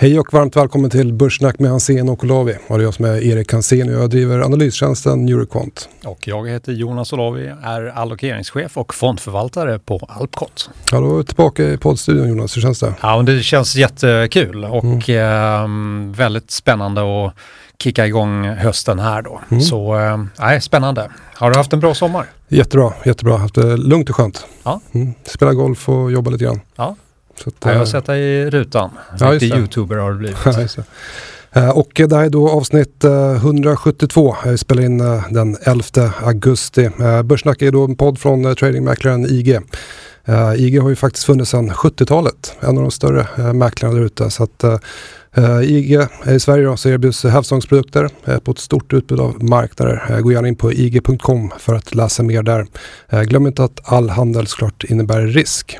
Hej och varmt välkommen till Börssnack med Hansen och Olavi. Och det är jag som är Erik Hansen och jag driver analystjänsten Eurocont. Och jag heter Jonas Olavi, är allokeringschef och fondförvaltare på Alpcot. Ja, då är tillbaka i poddstudion Jonas, hur känns det? Ja, det känns jättekul och mm. eh, väldigt spännande att kicka igång hösten här då. Mm. Så eh, spännande. Har du haft en bra sommar? Jättebra, jättebra. Haft det lugnt och skönt. Ja. Mm. Spela golf och jobba lite grann. Ja, så att, ja, jag har sett dig i rutan. Ja, Lite youtuber har du blivit. Ja, och det här är då avsnitt 172. Jag spelar in den 11 augusti. Börssnack är då en podd från tradingmäklaren IG. IG har ju faktiskt funnits sedan 70-talet. En av de större mäklarna där ute. Så att IG i Sverige då, så erbjuds hävstångsprodukter på ett stort utbud av marknader. Gå gärna in på ig.com för att läsa mer där. Glöm inte att all handel såklart innebär risk.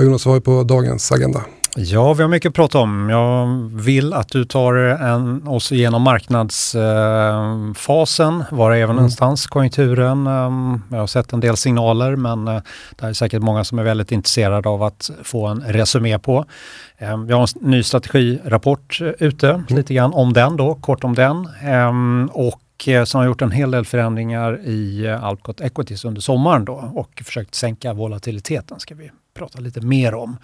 Jonas, vad är på dagens agenda? Ja, vi har mycket att prata om. Jag vill att du tar en, oss igenom marknadsfasen. Eh, var är vi mm. någonstans? Konjunkturen. Eh, jag har sett en del signaler men eh, det är säkert många som är väldigt intresserade av att få en resumé på. Eh, vi har en ny strategirapport eh, ute, mm. lite grann om den då, kort om den. Ehm, och eh, som har gjort en hel del förändringar i eh, Alpcot Equities under sommaren då och försökt sänka volatiliteten ska vi prata lite mer om.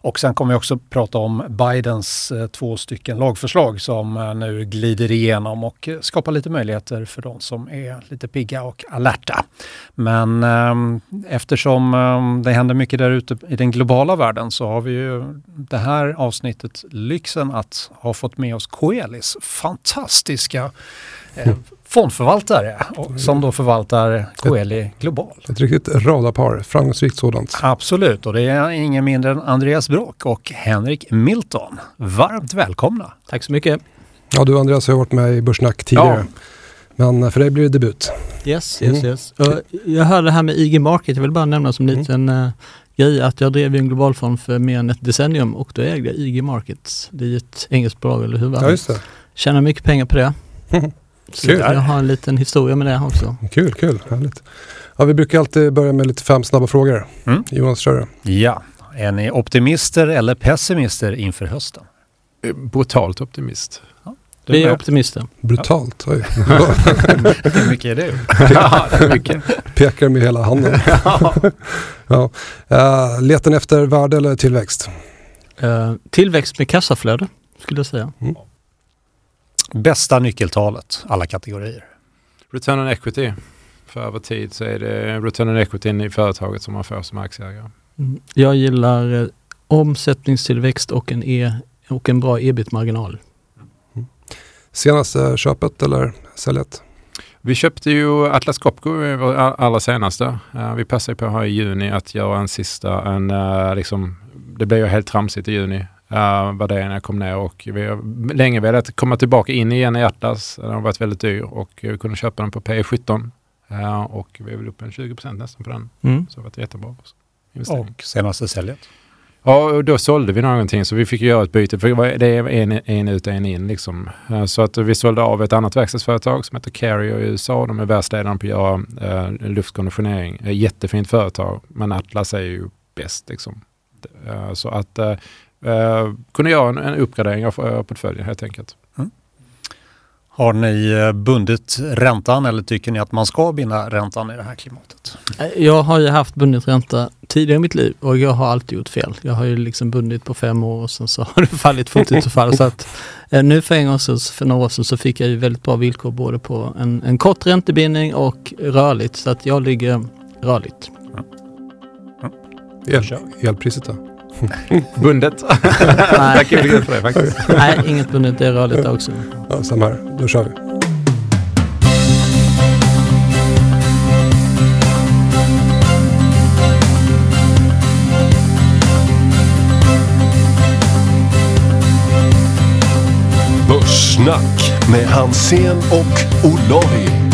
Och sen kommer vi också prata om Bidens eh, två stycken lagförslag som nu glider igenom och skapar lite möjligheter för de som är lite pigga och alerta. Men eh, eftersom eh, det händer mycket där ute i den globala världen så har vi ju det här avsnittet lyxen att ha fått med oss Coelis fantastiska eh, fondförvaltare som då förvaltar Coeli Global. Ett riktigt radarpar, framgångsrikt sådant. Absolut, och det är ingen mindre än Andreas Bråk och Henrik Milton. Varmt välkomna! Tack så mycket! Ja, du Andreas har varit med i Börssnack tidigare. Ja. Men för dig blir det debut. Yes, yes, mm. yes. jag hörde det här med IG Market, jag vill bara nämna som en liten mm. grej att jag drev en globalfond för mer än ett decennium och då ägde jag IG Markets. Det är ett engelskt bolag, eller hur? Ja, just det. Tjänar mycket pengar på det. Kul. Jag har en liten historia med det också. Kul, kul, härligt. Ja, vi brukar alltid börja med lite fem snabba frågor. Mm. Jonas, kör du. Ja, är ni optimister eller pessimister inför hösten? Eh, brutalt optimist. Ja, vi är optimister. Brutalt, oj. Hur mycket är det? ja, det är mycket. Pekar med hela handen. ja. Uh, leten efter värde eller tillväxt? Uh, tillväxt med kassaflöde, skulle jag säga. Mm. Bästa nyckeltalet, alla kategorier. Return on equity. För över tid så är det return on equity i företaget som man får som aktieägare. Mm. Jag gillar eh, omsättningstillväxt och en, e och en bra ebit-marginal. Mm. Senaste köpet eller säljet? Vi köpte ju Atlas Copco allra senaste. Uh, vi passade på här i juni att göra en sista, en, uh, liksom, det blev ju helt tramsigt i juni uh, var det när jag kom ner och vi har länge velat komma tillbaka in igen i Atlas. Den har varit väldigt dyr och vi kunde köpa den på P17 uh, och vi är väl uppe en 20% nästan på den. Mm. Så det har varit jättebra. Och senaste säljet? Ja, och då sålde vi någonting så vi fick göra ett byte. För det är en, en ut, en in liksom. Uh, så att vi sålde av ett annat verkstadsföretag som heter Carrier i USA. De är världsledande på att göra uh, luftkonditionering. Jättefint företag, men Atlas är ju bäst liksom. Så att eh, kunde göra en, en uppgradering av uh, portföljen helt enkelt. Mm. Har ni eh, bundit räntan eller tycker ni att man ska binda räntan i det här klimatet? Eh, jag har ju haft bundit ränta tidigare i mitt liv och jag har alltid gjort fel. Jag har ju liksom bundit på fem år och sen så har det fallit fullt ut och fall. så att, eh, nu för en gång sedan, för några år sedan, så fick jag ju väldigt bra villkor både på en, en kort räntebindning och rörligt. Så att jag ligger rörligt. Mm. Mm. El, elpriset då? bundet. Nej. Kul för det faktiskt. Nej, inget bundet. Det är rörligt också. Ja, samma här. Då kör vi. Börssnack med Hansen och Olavi.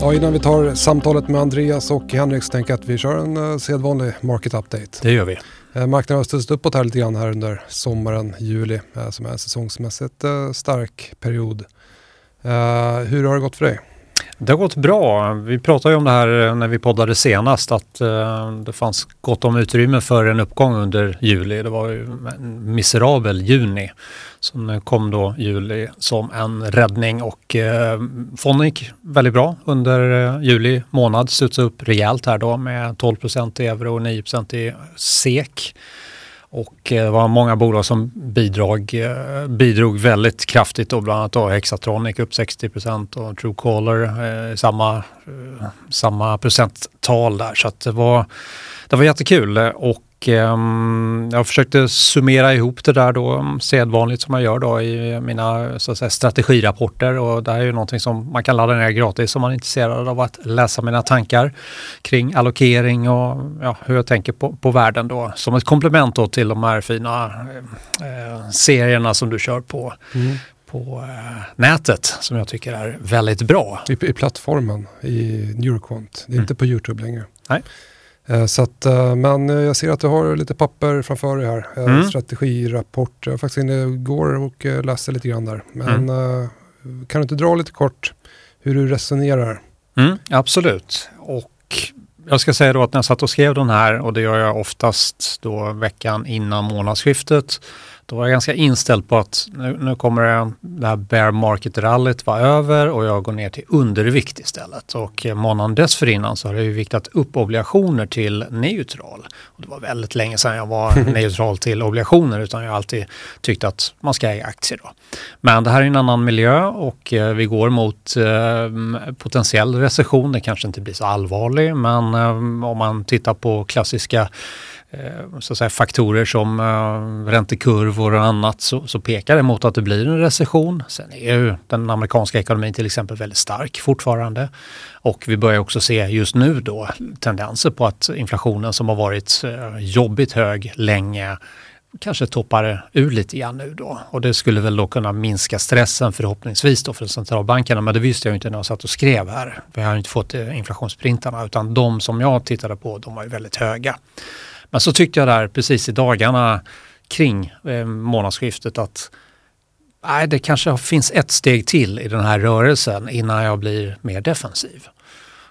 Ja, innan vi tar samtalet med Andreas och Henrik så tänker jag att vi kör en uh, sedvanlig market update. Det gör vi. Uh, marknaden har studsat uppåt här lite grann här under sommaren, juli, uh, som är en säsongsmässigt stark period. hur har det gått för dig? Det har gått bra. Vi pratade ju om det här eh, när vi poddade senast att eh, det fanns gott om utrymme för en uppgång under juli. Det var ju en miserabel juni. Så nu kom då juli som en räddning och eh, fonden gick väldigt bra under juli månad. Studsade upp rejält här då med 12 i euro och 9% i SEK. Och eh, det var många bolag som bidrag, eh, bidrog väldigt kraftigt då, bland annat då Hexatronic upp 60% och Truecaller eh, samma, eh, samma procenttal där. Så det, var, det var jättekul och och um, jag försökte summera ihop det där då sedvanligt som jag gör då i mina så att säga, strategirapporter och det här är ju någonting som man kan ladda ner gratis om man är intresserad av att läsa mina tankar kring allokering och ja, hur jag tänker på, på världen då som ett komplement då till de här fina eh, serierna som du kör på, mm. på eh, nätet som jag tycker är väldigt bra. I, i plattformen i Neuroquant, det är mm. inte på Youtube längre. Nej. Eh, så att, eh, men jag ser att du har lite papper framför dig här. Eh, mm. Strategirapport. Jag var faktiskt inne igår och läste lite grann där. Men mm. kan du inte dra lite kort hur du resonerar? Mm, absolut. Och jag ska säga då att när jag satt och skrev den här och det gör jag oftast då veckan innan månadsskiftet då var jag ganska inställd på att nu, nu kommer det här bear market-rallyt vara över och jag går ner till undervikt istället. Och månaden dessförinnan så har jag ju viktat upp obligationer till neutral. Och det var väldigt länge sedan jag var neutral till obligationer utan jag har alltid tyckt att man ska äga aktier. Då. Men det här är en annan miljö och eh, vi går mot eh, potentiell recession. Det kanske inte blir så allvarlig men eh, om man tittar på klassiska Eh, Eh, så att säga, faktorer som eh, räntekurvor och annat så, så, pekar det mot att det blir en recession. Sen är ju den amerikanska ekonomin till exempel väldigt stark fortfarande. Och vi börjar också se just nu då tendenser på att inflationen som har varit eh, jobbigt hög länge kanske toppar ur lite grann nu då. Och det skulle väl då kunna minska stressen förhoppningsvis då för centralbankerna. Men det visste jag inte när jag satt och skrev här. Vi har inte fått eh, inflationsprintarna utan de som jag tittade på de var ju väldigt höga. Men så tyckte jag där precis i dagarna kring eh, månadsskiftet att nej, det kanske finns ett steg till i den här rörelsen innan jag blir mer defensiv.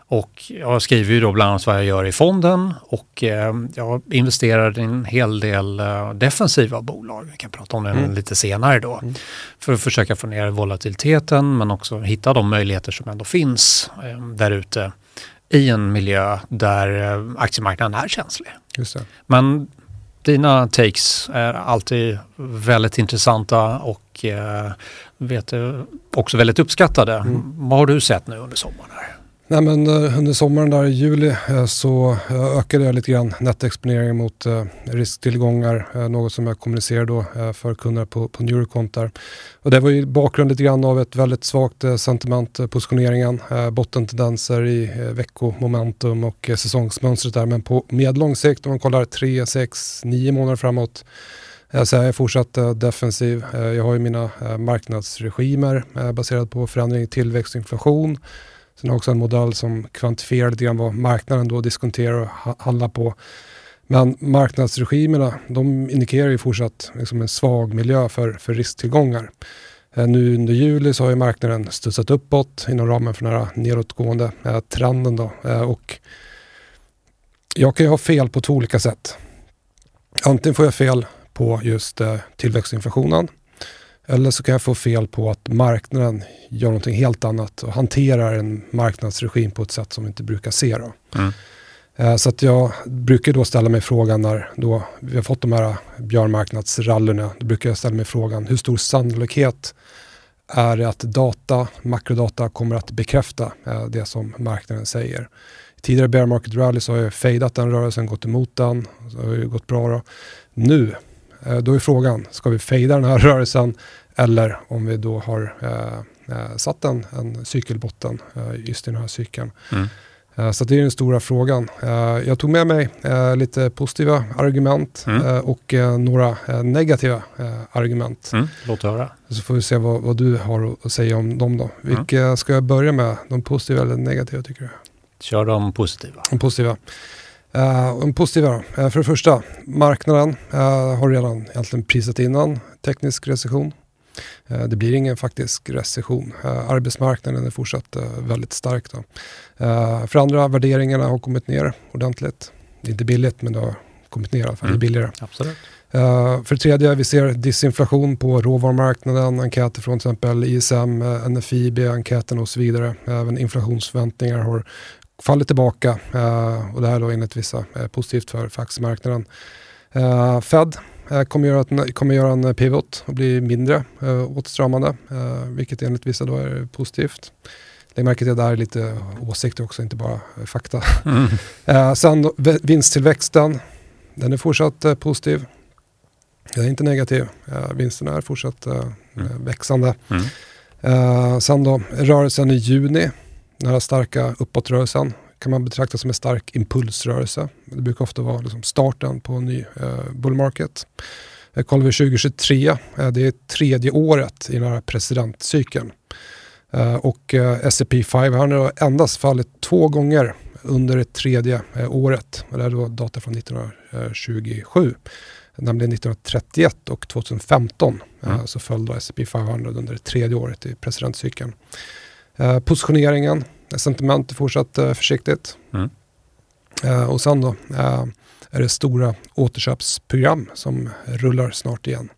Och jag skriver ju då bland annat vad jag gör i fonden och eh, jag investerar i en hel del eh, defensiva bolag. Vi kan prata om det mm. lite senare då. Mm. För att försöka få ner volatiliteten men också hitta de möjligheter som ändå finns eh, där ute i en miljö där eh, aktiemarknaden är känslig. Men dina takes är alltid väldigt intressanta och eh, vet, också väldigt uppskattade. Mm. Vad har du sett nu under sommaren? Här? Nej, men, eh, under sommaren där i juli eh, så eh, ökade jag lite grann nettoexponeringen mot risktillgångar. något som jag kommunicerade då för kunderna på, på Neurocont där. Och det var ju bakgrund lite grann av ett väldigt svagt sentiment, positioneringen, bottentendenser i veckomomentum och säsongsmönstret där. Men på medellång sikt, om man kollar 3, 6, 9 månader framåt så jag är fortsatt defensiv. Jag har ju mina marknadsregimer baserat på förändring i tillväxt och inflation. Sen har också en modell som kvantifierar lite grann vad marknaden då diskonterar och handlar på. Men marknadsregimerna de indikerar ju fortsatt liksom en svag miljö för, för risktillgångar. Eh, nu under juli så har ju marknaden studsat uppåt inom ramen för den här nedåtgående eh, trenden. Då. Eh, och jag kan ju ha fel på två olika sätt. Antingen får jag fel på just tillväxtinflationen eller så kan jag få fel på att marknaden gör någonting helt annat och hanterar en marknadsregim på ett sätt som vi inte brukar se. Då. Mm. Eh, så att jag brukar då ställa mig frågan när då vi har fått de här björnmarknadsrallyna, då brukar jag ställa mig frågan hur stor sannolikhet är det att data, makrodata kommer att bekräfta eh, det som marknaden säger. Tidigare bear market rally så har jag fejdat den rörelsen, gått emot den, så har det gått bra. Då. Nu då är frågan, ska vi fejda den här rörelsen eller om vi då har eh, eh, satt en, en cykelbotten eh, just i den här cykeln. Mm. Eh, så det är den stora frågan. Eh, jag tog med mig lite positiva argument mm. och några negativa argument. Mm. Låt höra. Så får vi se vad, vad, du har att säga om dem då. Mm. Vilka ska jag börja med? De positiva eller negativa tycker du? Kör de positiva. De positiva. Uh, en positiva då. Uh, för det första, marknaden uh, har redan egentligen prisat innan teknisk recession. Det blir ingen faktisk recession. Arbetsmarknaden är fortsatt väldigt stark. Då. För andra, värderingarna har kommit ner ordentligt. Det är inte billigt men det har kommit ner i alla fall. Mm. Det är billigare. Absolut. För det tredje, vi ser disinflation på råvarumarknaden, enkäter från till exempel ISM, NFIB, enkäten och så vidare. Även inflationsförväntningar har fallit tillbaka uh, och det här då enligt vissa är positivt för, för aktiemarknaden. Uh, Fed kommer göra, ett, kommer göra en pivot och bli mindre åtstramande, vilket enligt vissa då är positivt. Lägg märke till att det här är lite åsikter också, inte bara fakta. Mm. sen vinsttillväxten, den är fortsatt positiv. Jag är inte negativ. Vinsterna är fortsatt mm. växande. Mm. Sen då, rörelsen i juni, den här starka uppåtrörelsen, kan man betrakta som en stark impulsrörelse. Det brukar ofta vara liksom starten på en ny uh, bull market. Uh, kollar vi 2023, uh, det är tredje året i den här presidentcykeln. Uh, och uh, S&P 500 har endast fallit två gånger under det tredje året. det är då data från 1927 nämligen 1931 och 2015 mm. Eh, så föll då S&P 500 under det tredje året i presidentcykeln. Eh, positioneringen, sentiment är fortsatt eh, försiktigt. Mm. och sen då är det stora återköpsprogram som rullar snart igen,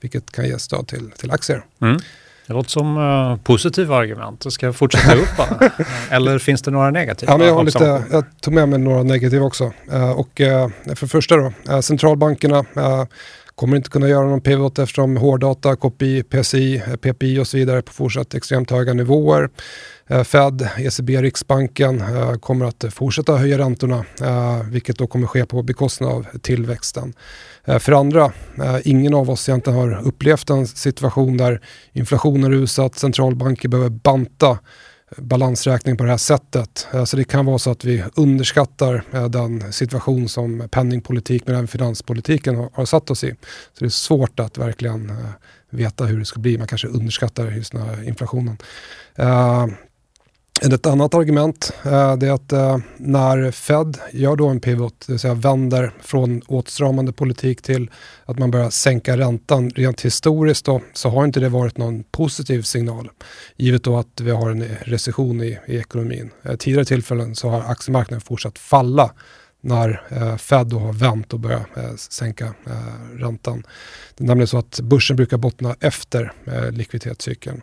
vilket kan ge stöd till, till aktier. Mm. Det låter som uh, positiva argument. Det ska fortsätta upp bara. Eller finns det några negativa? Ja, men jag, har lite, jag tog med mig några negativa också. Uh, och, uh, för första då, centralbankerna kommer inte kunna göra någon pivot eftersom hårddata, KPI, PCI, PPI och så vidare på fortsatt extremt höga nivåer. Eh, Fed, ECB, Riksbanken eh, kommer att fortsätta höja räntorna, eh, vilket då kommer ske på bekostnad av tillväxten. För andra, ingen av oss egentligen har upplevt en situation där inflationen rusat, centralbanker behöver banta balansräkning på det här sättet. Eh, så det kan vara så att vi underskattar eh, den situation som penningpolitik men även finanspolitiken har satt oss i. Så det är svårt att verkligen eh, veta hur det ska bli. Man kanske underskattar just den här inflationen. Ett annat argument eh, är att eh, när Fed gör då en pivot, det vill säga vänder från åtstramande politik till att man börjar sänka räntan, rent historiskt då, så har inte det varit någon positiv signal. Givet då att vi har en recession i, i ekonomin. Eh, tidigare tillfällen så har aktiemarknaden fortsatt falla när eh, Fed då har vänt och börjat eh, sänka eh, räntan. Det är nämligen så att börsen brukar bottna efter likviditetscykeln.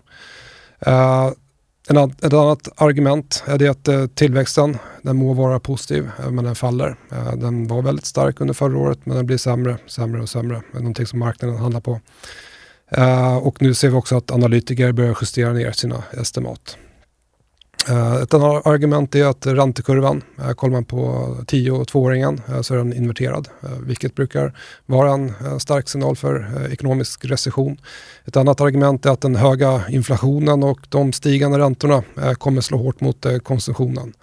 En, ett annat argument är det att eh, tillväxten, den må vara positiv, eh, men den faller. Eh, den var väldigt stark under förra året, men den blir sämre, sämre och sämre. Det är någonting som marknaden handlar på. Och nu ser vi också att analytiker börjar justera ner sina estimat. Eh, ett annat argument är att räntekurvan, eh, kollar man på 10 och 2-åringen eh, så är den inverterad, vilket brukar vara en stark signal för ekonomisk recession. Ett annat argument är att den höga inflationen och de stigande räntorna kommer slå hårt mot konsumtionen.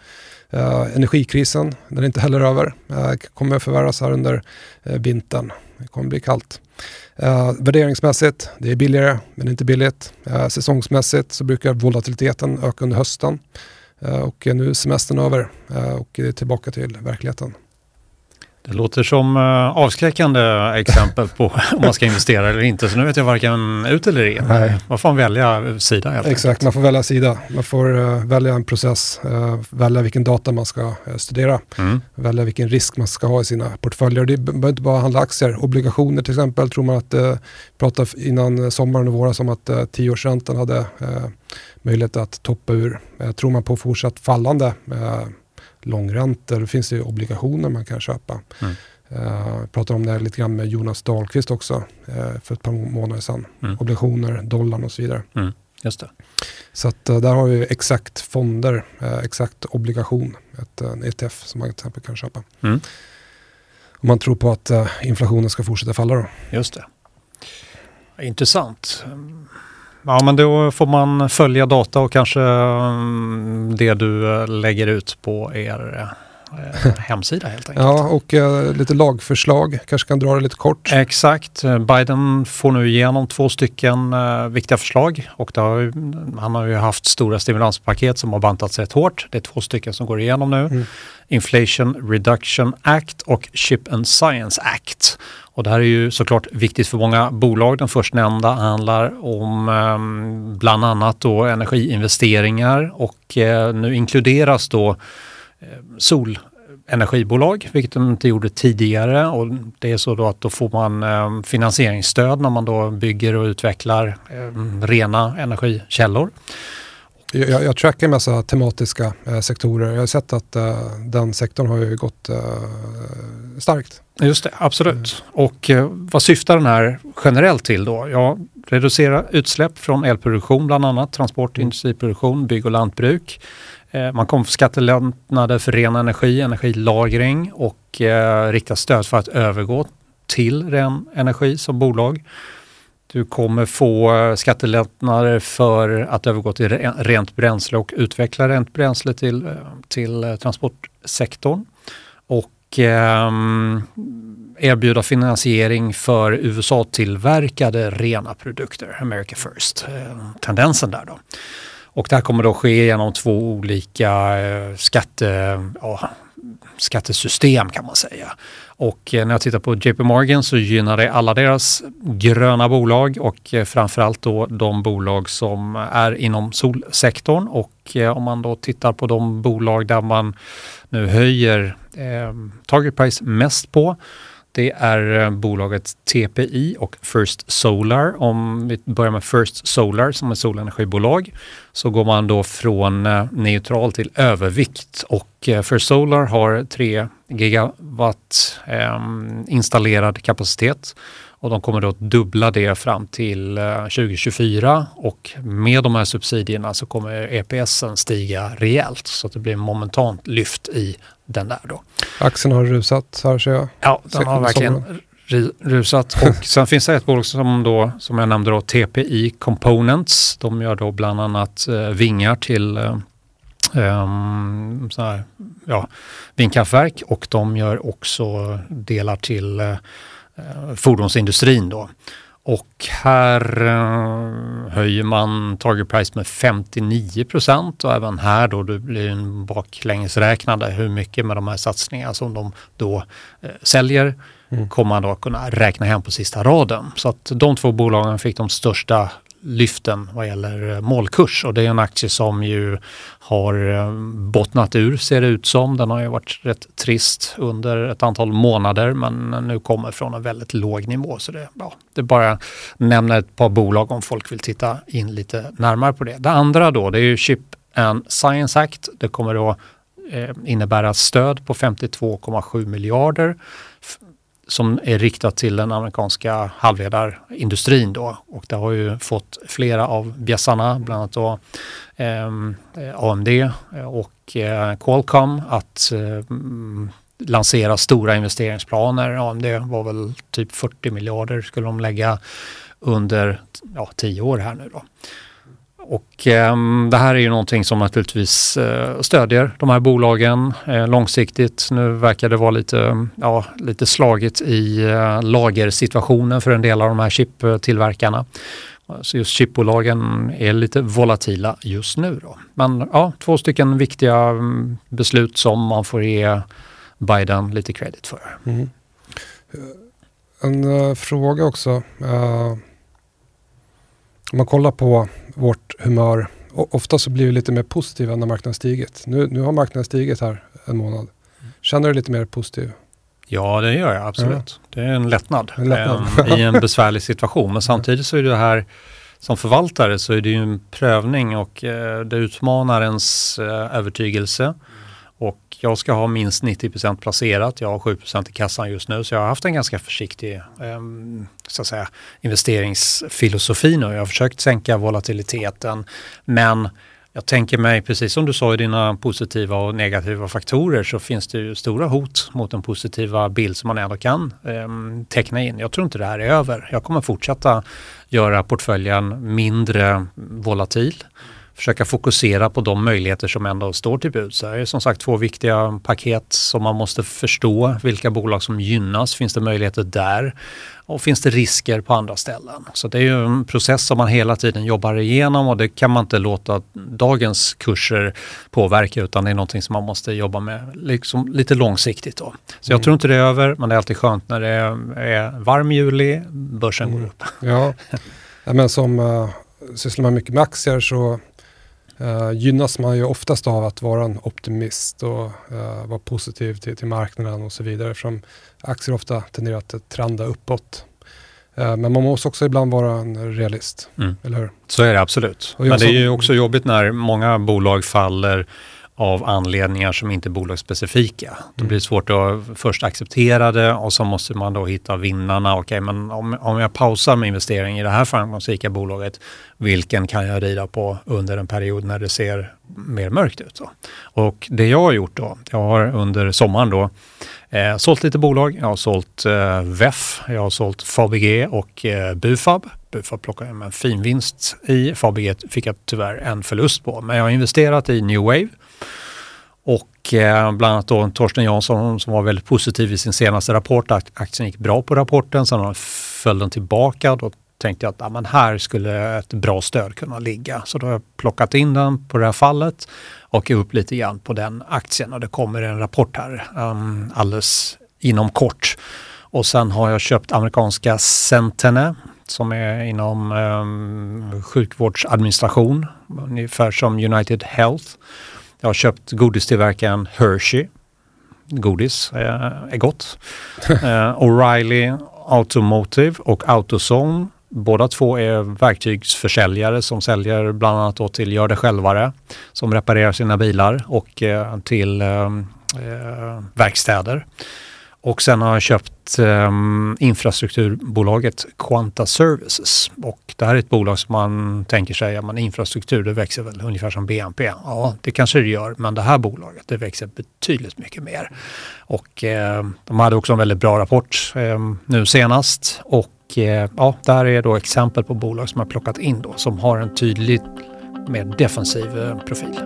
Energikrisen, den är inte heller över, kommer förvärras här under vintern. Det kommer bli kallt. Uh, värderingsmässigt, det är billigare men inte billigt. Uh, säsongsmässigt så brukar volatiliteten öka under hösten. Uh, och nu är semestern över uh, och det är tillbaka till verkligheten. Det låter som uh, avskräckande exempel på om man ska investera eller inte. Så nu vet jag varken ut eller in. Nej. Man får välja sida helt Exakt, enkelt. man får välja sida. Man får uh, välja en process, uh, välja vilken data man ska studera, mm. välja vilken risk man ska ha i sina portföljer. Det behöver inte bara handla aktier. Obligationer till exempel tror man att, uh, pratade innan sommaren och våras om att uh, tioårsräntan hade möjlighet att toppa ur. tror man på fortsatt fallande långräntor. Det finns ju obligationer man kan köpa. Mm. Uh, jag pratade om det lite grann med Jonas Dahlqvist också uh, för ett par månader sedan. Mm. Obligationer, dollarn och så vidare. Mm. Just det. Så att, uh, där har vi exakt fonder, exakt obligation, ett, en ETF som man till exempel kan köpa. Mm. Om man tror på att inflationen ska fortsätta falla då. Just det. Intressant. Ja, men då får man följa data och kanske mm, det du eh, lägger ut på er eh, hemsida helt enkelt. Ja, och eh, lite lagförslag, kanske kan dra det lite kort. Exakt, Biden får nu igenom två stycken eh, viktiga förslag och har ju, han har ju haft stora stimulanspaket som har bantats rätt hårt. Det är två stycken som går igenom nu. Mm. Inflation Reduction Act och Chip and Science Act. Och det här är ju såklart viktigt för många bolag. Den förstnämnda handlar om eh, bland annat då energiinvesteringar och eh, nu inkluderas då eh, solenergibolag, vilket de inte gjorde tidigare. Och det är så då att då får man eh, finansieringsstöd när man då bygger och utvecklar eh, rena energikällor. Jag, jag trackar en massa tematiska eh, sektorer. Jag har sett att eh, den sektorn har ju gått eh, starkt. Just det, absolut. Mm. Och eh, vad syftar den här generellt till då? Ja, reducera utsläpp från elproduktion bland annat, transport, mm. industriproduktion, bygg och lantbruk. Eh, man kommer få skattelättnader för ren energi, energilagring och eh, rikta stöd för att övergå till ren energi som bolag. Du kommer få eh, skattelättnader för att övergå till rent bränsle och utveckla rent bränsle till, eh, till transportsektorn. Och eh, erbjuda finansiering för USA-tillverkade rena produkter, America First, tendensen där då. Och det här kommer då ske genom två olika eh, skatte, ja, skattesystem kan man säga. Och eh, när jag tittar på JP Morgan så gynnar det alla deras gröna bolag och eh, framförallt då de bolag som är inom solsektorn. Och om man då tittar på de bolag där man nu höjer eh, target price mest på det är eh, bolaget TPI och First Solar. Om vi börjar med First Solar som är solenergibolag så går man då från eh, neutral till övervikt och eh, First Solar har 3 gigawatt ehm, installerad kapacitet och de kommer då att dubbla det fram till eh, 2024 och med de här subsidierna så kommer EPSen stiga rejält så att det blir momentant lyft i den där då. Aktien har rusat här ser jag. Ja, den har verkligen rusat och sen finns det ett bolag som, då, som jag nämnde då, TPI Components. De gör då bland annat eh, vingar till eh, um, här, ja, vindkraftverk och de gör också delar till uh, fordonsindustrin. Då. Och här uh, höjer man target price med 59 procent och även här då det blir en baklängesräknande hur mycket med de här satsningarna som de då uh, säljer mm. kommer man då kunna räkna hem på sista raden. Så att de två bolagen fick de största lyften vad gäller eh, målkurs och det är en aktie som ju har eh, bottnat ur ser det ut som. Den har ju varit rätt trist under ett antal månader men nu kommer från en väldigt låg nivå så det, ja, det är bara att nämna ett par bolag om folk vill titta in lite närmare på det. Det andra då det är ju Chip and Science Act. Det kommer då eh, innebära stöd på 52,7 miljarder som är riktat till den amerikanska halvledarindustrin då och det har ju fått flera av bjässarna, bland annat då eh, AMD och eh, Qualcomm att eh, lansera stora investeringsplaner. AMD var väl typ 40 miljarder skulle de lägga under ja, tio år här nu då. Och eh, det här är ju någonting som naturligtvis eh, stödjer de här bolagen eh, långsiktigt. Nu verkar det vara lite, ja, lite slagigt i eh, lagersituationen för en del av de här chiptillverkarna. Så just chipbolagen är lite volatila just nu. Då. Men ja, två stycken viktiga mm, beslut som man får ge Biden lite credit för. Mm. Eh, en uh, fråga också. Uh, om man kollar på vårt humör. ofta så blir vi lite mer positiva när marknaden stigit. Nu, nu har marknaden stigit här en månad. Känner du dig lite mer positiv? Ja, det gör jag absolut. Ja. Det är en lättnad, en lättnad. Ehm, i en besvärlig situation. Men samtidigt så är det här som förvaltare så är det ju en prövning och eh, det utmanar ens eh, övertygelse. Och jag ska ha minst 90% placerat. Jag har 7% i kassan just nu så jag har haft en ganska försiktig eh, så att säga, investeringsfilosofi nu. Jag har försökt sänka volatiliteten men jag tänker mig, precis som du sa i dina positiva och negativa faktorer så finns det ju stora hot mot den positiva bild som man ändå kan eh, teckna in. Jag tror inte det här är över. Jag kommer fortsätta göra portföljen mindre volatil försöka fokusera på de möjligheter som ändå står till buds. Det är som sagt två viktiga paket som man måste förstå. Vilka bolag som gynnas, finns det möjligheter där? Och finns det risker på andra ställen? Så det är ju en process som man hela tiden jobbar igenom och det kan man inte låta dagens kurser påverka utan det är någonting som man måste jobba med liksom lite långsiktigt. Då. Så jag mm. tror inte det är över men det är alltid skönt när det är varm juli, börsen mm. går upp. Ja, men som uh, sysslar man mycket med aktier så uh, gynnas man ju oftast av att vara en optimist och uh, vara positiv till, till marknaden och så vidare. Eftersom aktier ofta tenderar att trenda uppåt. Uh, men man måste också ibland vara en realist, mm. eller hur? Så är det absolut. Men det är ju också jobbigt när många bolag faller av anledningar som inte är bolagsspecifika. Då blir det svårt att först acceptera det och så måste man då hitta vinnarna. Okej, okay, men om, om jag pausar med investering i det här framgångsrika bolaget, vilken kan jag rida på under en period när det ser mer mörkt ut? Då? Och det jag har gjort då, jag har under sommaren då eh, sålt lite bolag. Jag har sålt eh, VEF, jag har sålt Fabg och eh, Bufab. Bufab plockade hem en fin vinst i. Fabg fick jag tyvärr en förlust på, men jag har investerat i New Wave och eh, bland annat då Torsten Jansson som var väldigt positiv i sin senaste rapport. Aktien gick bra på rapporten, sen föll den tillbaka. Då tänkte jag att ja, men här skulle ett bra stöd kunna ligga. Så då har jag plockat in den på det här fallet och upp lite grann på den aktien. Och det kommer en rapport här um, alldeles inom kort. Och sen har jag köpt amerikanska Centene som är inom um, sjukvårdsadministration, ungefär som United Health. Jag har köpt godistillverkaren Hershey. Godis är, är gott. uh, O'Reilly Automotive och AutoZone. Båda två är verktygsförsäljare som säljer bland annat till gör det självare som reparerar sina bilar och uh, till uh, verkstäder. Och sen har han köpt eh, infrastrukturbolaget Quanta Services. Och det här är ett bolag som man tänker sig, att infrastruktur det växer väl ungefär som BNP. Ja, det kanske det gör, men det här bolaget det växer betydligt mycket mer. Och eh, de hade också en väldigt bra rapport eh, nu senast. Och eh, ja, det här är då exempel på bolag som har plockat in då, som har en tydligt mer defensiv eh, profil.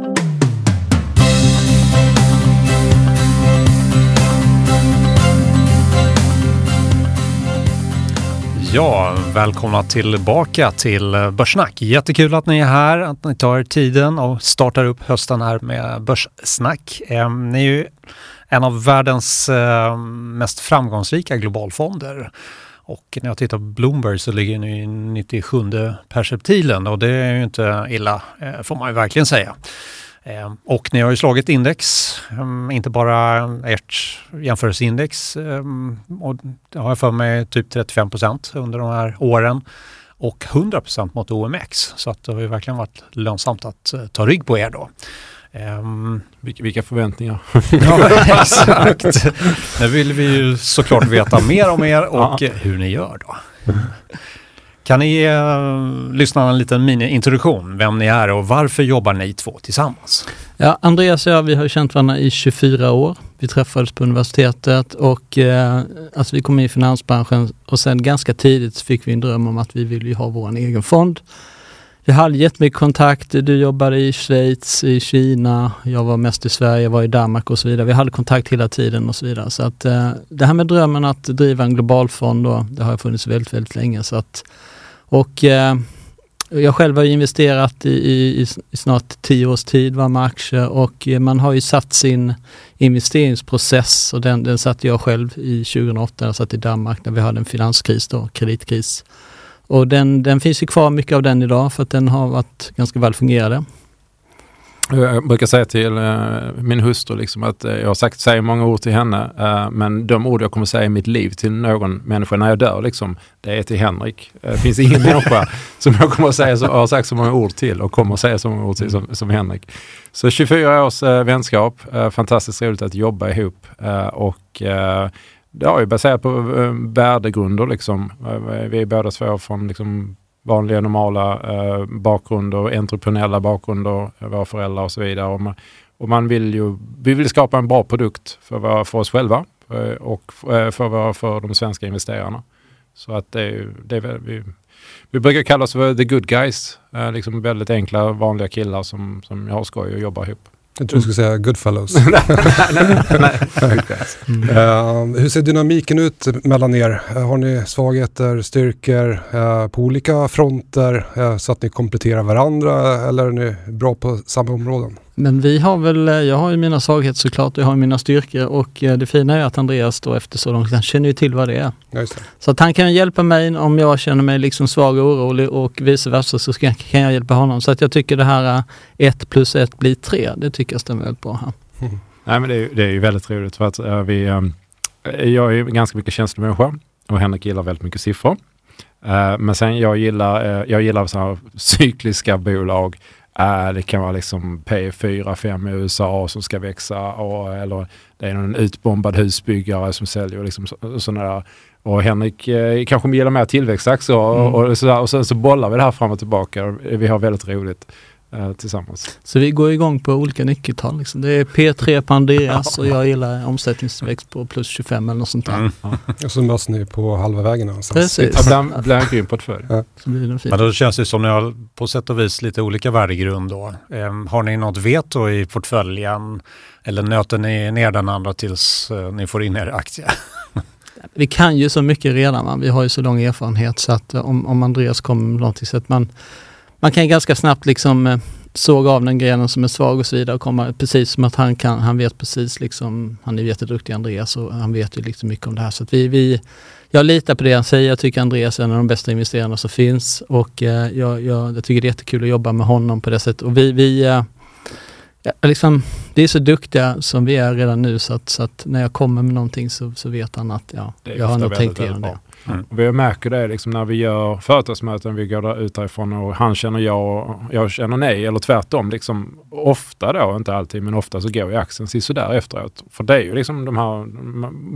Ja, välkomna tillbaka till Börssnack. Jättekul att ni är här, att ni tar tiden och startar upp hösten här med Börssnack. Eh, ni är ju en av världens eh, mest framgångsrika globalfonder. Och när jag tittar på Bloomberg så ligger ni i 97 perceptilen och det är ju inte illa, eh, får man ju verkligen säga. Ehm, och ni har ju slagit index, ehm, inte bara ert jämförelseindex. Ehm, och det har jag för mig typ 35 procent under de här åren och 100 procent mot OMX. Så att det har ju verkligen varit lönsamt att eh, ta rygg på er då. Um, vilka, förväntningar. ja, exakt. Nu vill vi ju såklart veta mer om er och ja. hur ni gör då. Kan ni eh, ge lyssnarna en liten mini-introduktion, vem ni är och varför jobbar ni två tillsammans? Ja, Andreas och jag, vi har känt varandra i 24 år. Vi träffades på universitetet och eh, alltså vi kom in i finansbranschen och sen ganska tidigt fick vi en dröm om att vi ville ha vår egen fond. Vi hade jättemycket kontakt. Du jobbade i Schweiz, i Kina, jag var mest i Sverige, var i Danmark och så vidare. Vi hade kontakt hela tiden och så vidare. Så att eh, det här med drömmen att driva en global fond, då, det har funnits väldigt, väldigt länge. Så att och eh, jag själv har investerat i, i, i, snart tio års tid va, med aktier och eh, man har ju satt sin investeringsprocess och den, den satte jag själv i 2008, jag satt i Danmark när vi hade en finanskris då, kreditkris. Och den, den finns ju kvar mycket av den idag för att den har varit ganska väl fungerande. Jag brukar säga till uh, min hustru liksom att uh, jag har sagt, säger många ord till henne, men de ord jag kommer säga i mitt liv till någon människa när jag dör, liksom, det är till Henrik. Det finns ingen människa som jag kommer att säga så, har sagt så många ord till och kommer att säga så många ord till som, som Henrik. Så 24 års vänskap, fantastiskt roligt att jobba ihop och det har ju baserat på värdegrunder. Liksom. Vi är båda två från liksom, vanliga normala eh, bakgrunder, entreprenöriella bakgrunder, våra föräldrar och så vidare. Och man, och man vill ju, vi vill skapa en bra produkt för, för oss själva eh, och eh, för, för, för de svenska investerarna. Så att det, det, vi, vi brukar kalla oss för the good guys. Eh, liksom väldigt enkla, vanliga killar som, som har skoj och jobbar ihop. Jag tror du skulle säga Goodfellows. nej, nej, nej. Good guys. Mm. Uh, hur ser dynamiken ut mellan er? Uh, har ni svagheter, styrkor uh, på olika fronter så att ni kompletterar varandra eller är ni bra på samma områden? Men vi har väl, jag har ju mina svagheter såklart, jag har mina styrkor och det fina är att Andreas då efter så långt, han känner ju till vad det är. Det. Så att han kan hjälpa mig om jag känner mig liksom svag och orolig och vice versa så ska, kan jag hjälpa honom. Så att jag tycker det här ett plus ett blir tre, det tycker jag stämmer väldigt bra här. Mm. Nej men det är, det är ju väldigt roligt för att uh, vi, um, jag är ganska mycket känslomänniska och Henrik gillar väldigt mycket siffror. Uh, men sen jag gillar, uh, jag gillar så här cykliska bolag Uh, det kan vara liksom P4, 5 i USA som ska växa och, eller det är någon utbombad husbyggare som säljer liksom sådana där. Och Henrik eh, kanske gillar mer tillväxtaktier och, mm. och, och, och sen så bollar vi det här fram och tillbaka. Vi har väldigt roligt eh, tillsammans. Så vi går igång på olika nyckeltal. Liksom. Det är P3 på Andreas och jag gillar omsättningstillväxt på plus 25 eller något sånt där. Mm. Ja. Och så möts ni på halva vägen någonstans. Precis. Ja, grym portfölj. Ja. Men då känns det som ni har på sätt och vis lite olika värdegrund då. Um, har ni något veto i portföljen eller nöter ni ner den andra tills uh, ni får in er aktie? vi kan ju så mycket redan. Man. Vi har ju så lång erfarenhet så att om, om Andreas kommer med någonting så att man man kan ganska snabbt liksom eh, såga av den grenen som är svag och så vidare och komma precis som att han kan, han vet precis liksom, han är jätteduktig Andreas och han vet ju liksom mycket om det här. Så vi, vi, jag litar på det han säger. Jag tycker Andreas är en av de bästa investerarna som finns och eh, jag, jag, jag, tycker det är jättekul att jobba med honom på det sättet. Och vi, vi eh, liksom, vi är så duktiga som vi är redan nu så att, så att när jag kommer med någonting så, så vet han att ja, jag har nog tänkt igenom det. Mm. Vi märker det liksom när vi gör företagsmöten, vi går där ut därifrån och han känner jag och jag känner nej eller tvärtom. Liksom, ofta då, inte alltid, men ofta så går ju axeln sådär efteråt. För det är ju liksom de här,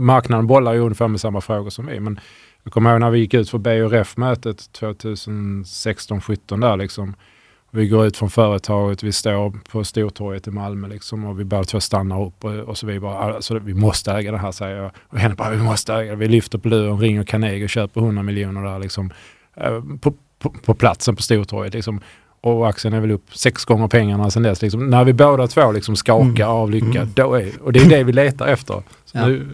marknaden bollar ju ungefär med samma frågor som vi. Men jag kommer ihåg när vi gick ut för BRF-mötet 2016-17 där liksom. Vi går ut från företaget, vi står på Stortorget i Malmö liksom, och vi båda två stannar upp och, och så vi bara, alltså, vi måste äga det här säger jag. Och henne bara, vi måste äga det. Vi lyfter på luren, ringer Carnegie och köper 100 miljoner där liksom, eh, på, på, på platsen på Stortorget. Liksom och aktien är väl upp sex gånger pengarna sedan dess. Liksom, när vi båda två liksom skakar mm. av lycka, mm. då är, och det är det vi letar efter. Ja. Nu,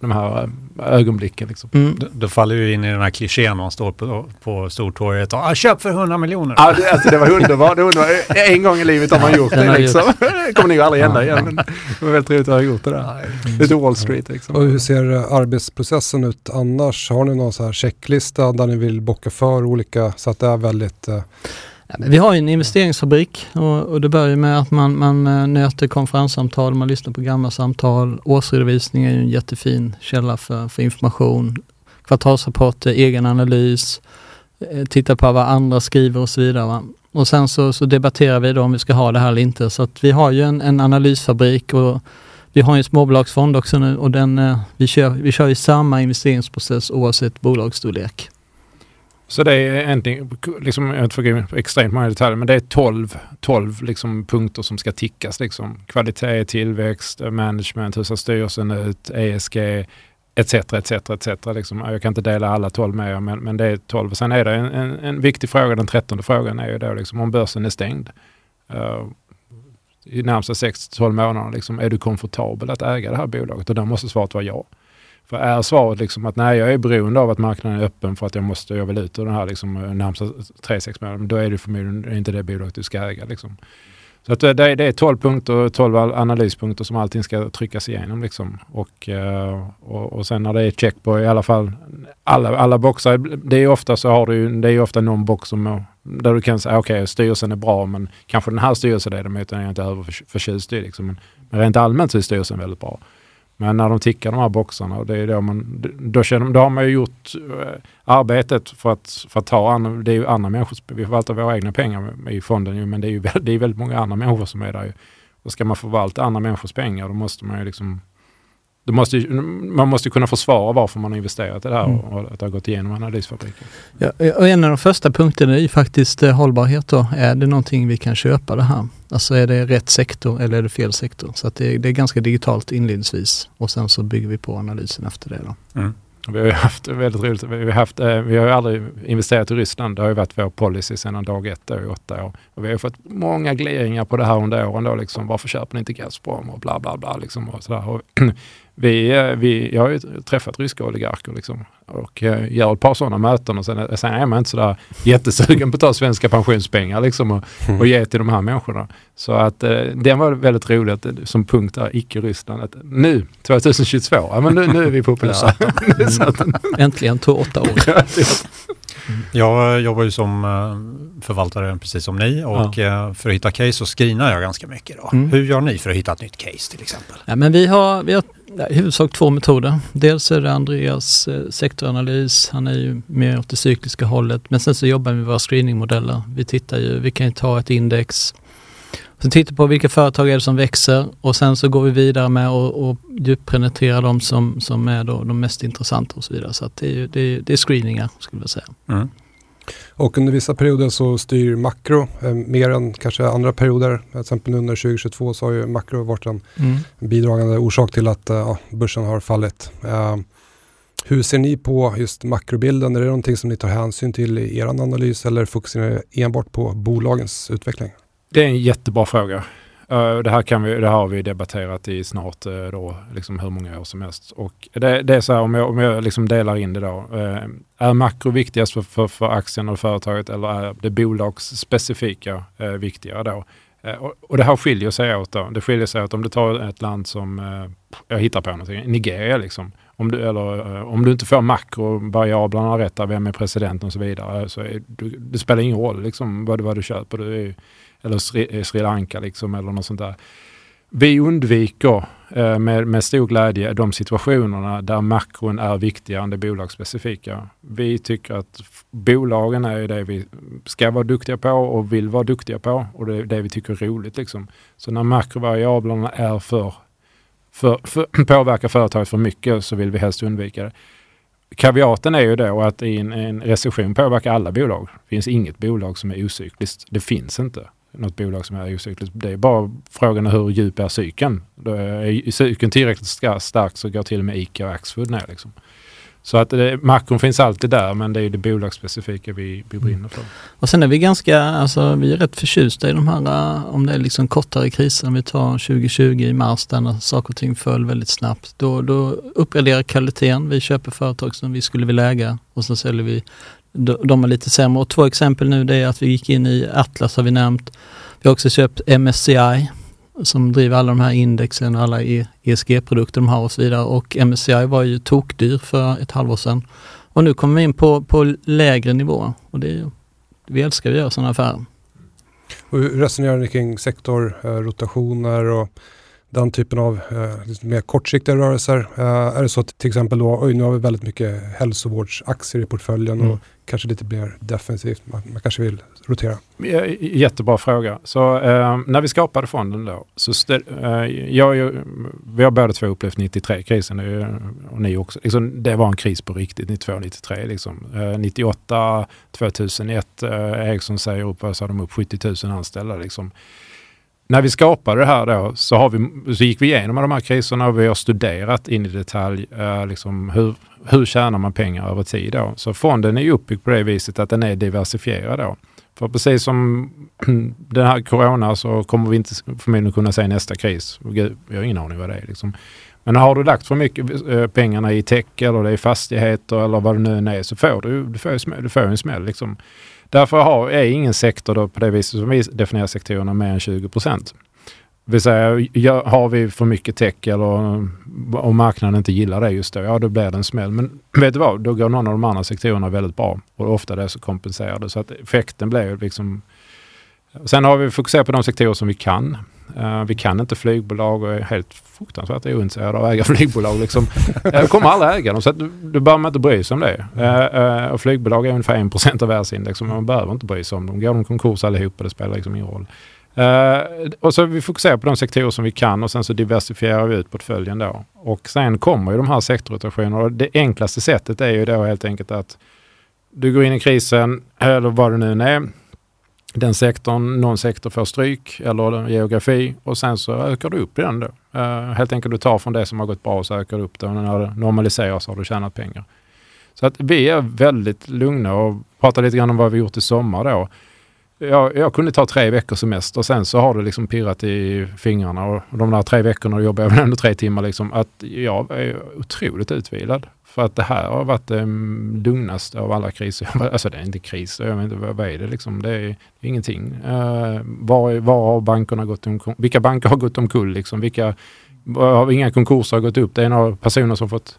de här äh, ögonblicken. Liksom. Mm. Då, då, faller vi in i den här klichén man står på, på Stortorget och ah, köp för 100 miljoner. Ja, det, alltså, det var underbart. underbar. En gång i livet har man gjort det. Liksom. det kommer nog aldrig hända igen. Men det var väldigt trevligt att ha gjort det där. Lite Wall Street. Liksom. Och hur ser arbetsprocessen ut annars? Har ni någon så här checklista där ni vill bocka för olika så att det är väldigt uh, vi har en investeringsfabrik och, och det börjar med att man, man eh, nöter konferenssamtal, man lyssnar på gamla samtal. Årsredovisning är ju en jättefin källa för, för information. Kvartalsrapporter, eh, egen analys, eh, titta på vad andra skriver och så vidare. Va? Och sen så, så, debatterar vi då om vi ska ha det här eller inte. Så att vi har ju en, en analysfabrik och vi har en småbolagsfond också nu och den, vi, kör, vi kör ju samma investeringsprocess oavsett bolagsstorlek. Så det är egentligen, liksom, jag får gå extremt många detaljer, men det är 12, 12 liksom, punkter som ska tickas. Liksom. Kvalitet, tillväxt, management, hur ser styrelsen ut, ESG, etc. etc, etc. Liksom. Jag kan inte dela alla 12 med er, men, men det är 12. Sen är det en, en, en viktig fråga, den trettonde frågan är ju då liksom, om börsen är stängd. Uh, i närmsta 6-12 månader, liksom, är du komfortabel att äga det här bolaget? Och då måste svaret vara ja. För är svaret liksom att nej, jag är beroende av att marknaden är öppen för att jag måste, jag vill ut ur den här liksom, eh, närmsta 3-6 månaderna, då är det förmodligen inte det bolaget du ska äga. Liksom. Så att eh, det, det är 12 punkter, 12 analyspunkter som allting ska tryckas igenom. Liksom. Och, eh, och, och sen när det är check på i alla fall alla, alla boxar, det är ofta så har du det är ofta någon box som, där du kan säga okej, okay, styrelsen är bra men kanske den här styrelseledamoten är jag inte överförtjust i. Liksom. Men rent allmänt så är styrelsen väldigt bra. Men när de tickar de här boxarna, det är då, man, då, känner, då har man ju gjort eh, arbetet för att, för att ta andra, det är ju andra människors, vi förvaltar våra egna pengar i fonden ju, men det är ju det är väldigt många andra människor som är där. Ju. Och ska man förvalta andra människors pengar då måste man ju liksom måste, man måste kunna försvara varför man har investerat i det här mm. och att det har gått igenom analysfabriken. Ja, och en av de första punkterna är ju faktiskt eh, hållbarhet. Då. Är det någonting vi kan köpa det här? Alltså är det rätt sektor eller är det fel sektor? Så att det, det är ganska digitalt inledningsvis och sen så bygger vi på analysen efter det. Då. Mm. Vi har ju haft väldigt roligt. Vi har, haft, eh, vi har ju aldrig investerat i Ryssland. Det har ju varit vår policy sedan dag ett då, i åtta år. Och vi har fått många gliringar på det här under åren. Då, liksom, varför köper ni inte Gazprom och bla bla bla. Liksom, och sådär. Vi, eh, vi, jag har ju träffat ryska oligarker liksom, och eh, gör ett par sådana möten och sen, sen är man inte sådär jättesugen på att ta svenska pensionspengar liksom, och, och ge till de här människorna. Så att eh, den var väldigt rolig att, som punkt där, icke-Ryssland. Nu, 2022, ja, men nu, nu är vi populära. Äntligen tog åtta år. Jag jobbar ju som eh, förvaltare precis som ni och ja. för att hitta case så screenar jag ganska mycket. Då. Mm. Hur gör ni för att hitta ett nytt case till exempel? Ja, men vi har, vi har i huvudsak två metoder. Dels är det Andreas eh, sektoranalys, han är ju mer åt det cykliska hållet. Men sen så jobbar vi med våra screeningmodeller. Vi tittar ju, vi kan ju ta ett index, sen tittar på vilka företag är det som växer och sen så går vi vidare med och, och djuppenetrera de som, som är då de mest intressanta och så vidare. Så att det, är, det, är, det är screeningar skulle jag säga. Mm. Och under vissa perioder så styr makro eh, mer än kanske andra perioder. Till exempel under 2022 så har ju makro varit en mm. bidragande orsak till att eh, börsen har fallit. Eh, hur ser ni på just makrobilden? Är det någonting som ni tar hänsyn till i er analys eller fokuserar ni enbart på bolagens utveckling? Det är en jättebra fråga. Eh, det här kan vi, det har vi debatterat i snart eh, då, liksom hur många år som helst. Och det, det är så här, om jag, om jag liksom delar in det då. Eh, är makro viktigast för, för, för aktien och företaget eller är det bolagsspecifika viktigare då? Och, och, det här skiljer sig åt då. Det skiljer sig åt om du tar ett land som, jag hittar på någonting, Nigeria liksom. Om du, eller, om du inte får makrovariablerna rätt, vem är president och så vidare, så är, du, det spelar ingen roll liksom, vad, vad du köper. Du är, eller Sri, eh, Sri Lanka liksom, eller något sånt där. Vi undviker eh, med, med stor glädje de situationerna där makron är viktigare än det bolagsspecifika. Vi tycker att bolagen är det vi ska vara duktiga på och vill vara duktiga på och det är det vi tycker är roligt. Liksom. Så när makrovariablerna är för, för, för påverkar företaget för mycket så vill vi helst undvika det. Kaviaten är ju då att i en, en recession påverkar alla bolag. Det finns inget bolag som är ocykliskt. Det finns inte något bolag som är ocykliskt. Det är bara frågan hur djup är cykeln. Är cykeln tillräckligt stark så går till och med ICA och Axfood ner. Liksom. Så att det, makron finns alltid där men det är det bolagsspecifika vi, vi brinner för. Och sen är vi ganska, alltså vi är rätt förtjusta i de här, om det är liksom kortare kriser, om vi tar 2020 i mars där när saker och ting föll väldigt snabbt. Då, då uppgraderar kvaliteten, vi köper företag som vi skulle vilja äga och så säljer vi de är lite sämre. Och två exempel nu det är att vi gick in i Atlas har vi nämnt. Vi har också köpt MSCI som driver alla de här indexen och alla ESG-produkter de har och så vidare. Och MSCI var ju tokdyr för ett halvår sedan. Och nu kommer vi in på, på lägre nivå och det är, vi älskar att göra sådana affärer. Och hur resonerar ni kring sektorrotationer och den typen av eh, mer kortsiktiga rörelser? Eh, är det så att till exempel då, oj nu har vi väldigt mycket hälsovårdsaktier i portföljen mm. och kanske lite mer defensivt, man, man kanske vill rotera? Jättebra fråga. Så eh, när vi skapade fonden då, så eh, jag, vi har båda två upplevt 93-krisen och ni också. Liksom, det var en kris på riktigt, 92-93. Liksom. Eh, 98, 2001, eh, Ericsson säger upp, vad sa de upp, 70 000 anställda. Liksom när vi skapade det här då så, har vi, så gick vi igenom de här kriserna och vi har studerat in i detalj eh, liksom hur, hur tjänar man pengar över tid. Då. Så fonden är uppbyggd på det viset att den är diversifierad. Då. För precis som den här corona så kommer vi inte förmodligen kunna se nästa kris. Gud, vi har ingen aning vad det är. Liksom. Men har du lagt för mycket eh, pengarna i tech eller det är fastigheter eller vad det nu är så får du, du, får, du får en smäll. Liksom. Därför har, är ingen sektor då på det viset som vi definierar sektorerna mer än 20 procent. Vill säga, har vi för mycket tech eller om marknaden inte gillar det just då, ja då blir det en smäll. Men vet du vad, då går någon av de andra sektorerna väldigt bra och ofta det så kompenserar det. Så att effekten blir liksom... Sen har vi fokuserat på de sektorer som vi kan. Uh, vi kan inte flygbolag och är helt fruktansvärt ointresserade av att äga flygbolag. Liksom. Eh, Jag kommer aldrig äga dem så att du, du behöver inte bry sig om det. Uh, och flygbolag är ungefär 1% av världsindex så man behöver inte bry sig om dem. Går de konkurs allihopa, det spelar liksom ingen roll. och så vi fokuserar på de sektorer som vi kan och sen så diversifierar vi ut portföljen då. Och sen kommer ju de här sektorrotationerna och det enklaste sättet är ju då helt enkelt att du går in i krisen, eller vad det nu är, den sektorn, någon sektor får stryk eller geografi och sen så ökar du upp i den då. Uh, helt enkelt du tar från det som har gått bra och så ökar du upp det och när det normaliseras har du tjänat pengar. Så att vi är väldigt lugna och pratar lite grann om vad vi gjort i sommar då. Jag, jag kunde ta tre veckors semester och sen så har det liksom pirrat i fingrarna och de där tre veckorna jobbar jag väl ändå tre timmar liksom. Att jag är otroligt utvilad. För att det här har varit ehm, det lugnaste av alla kriser. Alltså det är inte kris, jag vet inte vad, är det liksom? Det är, ingenting. Uh, var, var har bankerna gått omkull? Vilka banker har gått omkull liksom? Vilka, har inga konkurser har gått upp? Det är några personer som fått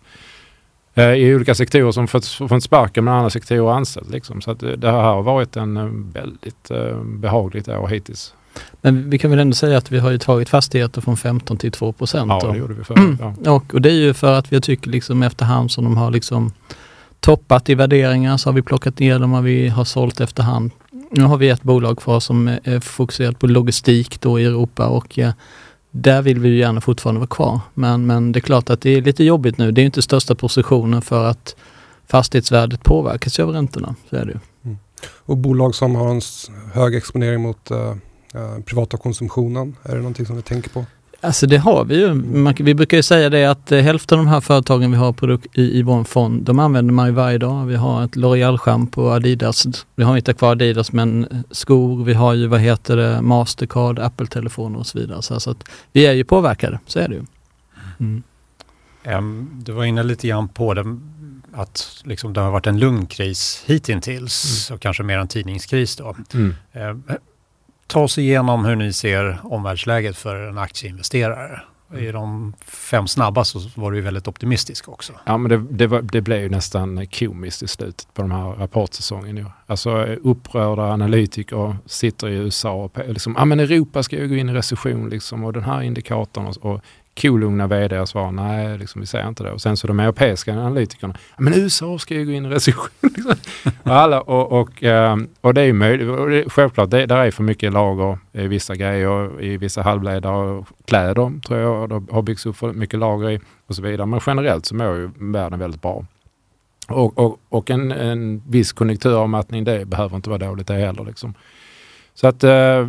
i olika sektorer som fått, fått sparken men andra sektorer anställt. Liksom. Så att det här har varit en uh, väldigt behagligt år hittills. Men vi kan väl ändå säga att vi har ju tagit fastigheter från 15 till 2 procent. Ja, det gjorde vi förut. Ja. Och, och det är ju för att vi tycker liksom efterhand som de har liksom toppat i värderingar så har vi plockat ner dem och vi har sålt efterhand. Nu har vi ett bolag kvar som är fokuserat på logistik då i Europa och eh, där vill vi ju gärna fortfarande vara kvar. Men, men det är klart att det är lite jobbigt nu. Det är inte största positionen för att fastighetsvärdet påverkas av räntorna. Så är det ju. Mm. Och bolag som har en hög exponering mot uh eh, privata konsumtionen? Är det någonting som ni tänker på? Alltså det har vi ju. Man, vi brukar ju säga det att eh, hälften av de här företagen vi har produk- i, i vår fond, de använder man ju varje dag. Vi har ett L'Oreal-schampo, Adidas. Vi har inte kvar Adidas men eh, skor, vi har ju vad heter det, Mastercard, Apple-telefoner och så vidare. Så, så att vi är ju påverkade, så är det ju. Mm. Um, du var inne lite grann på det, att liksom det har varit en lugn kris hittills mm. och kanske mer en tidningskris då. Mm. Um, ta oss igenom hur ni ser omvärldsläget för en aktieinvesterare. I de fem snabba så var du väldigt optimistisk också. Ja, men det, det, var, det blev ju nästan komiskt i slutet på den här rapportsäsongen. Alltså upprörda analytiker sitter i USA och liksom, ja men Europa ska ju gå in i recession liksom och den här indikatorn och, och kolugna vd svarar nej, liksom, vi säger inte det. Och sen så de europeiska analytikerna, men USA ska ju gå in i recession. Liksom. och, Alla, och, och, ehm, och det är ju möjligt, och självklart, det, där är för mycket lager i vissa grejer, i vissa halvledare och kläder tror jag det har byggts upp för mycket lager i och så vidare. Men generellt så mår ju världen väldigt bra. Och, och, och en, en viss konjunkturavmattning, det behöver inte vara dåligt det heller. Liksom. Så att eh,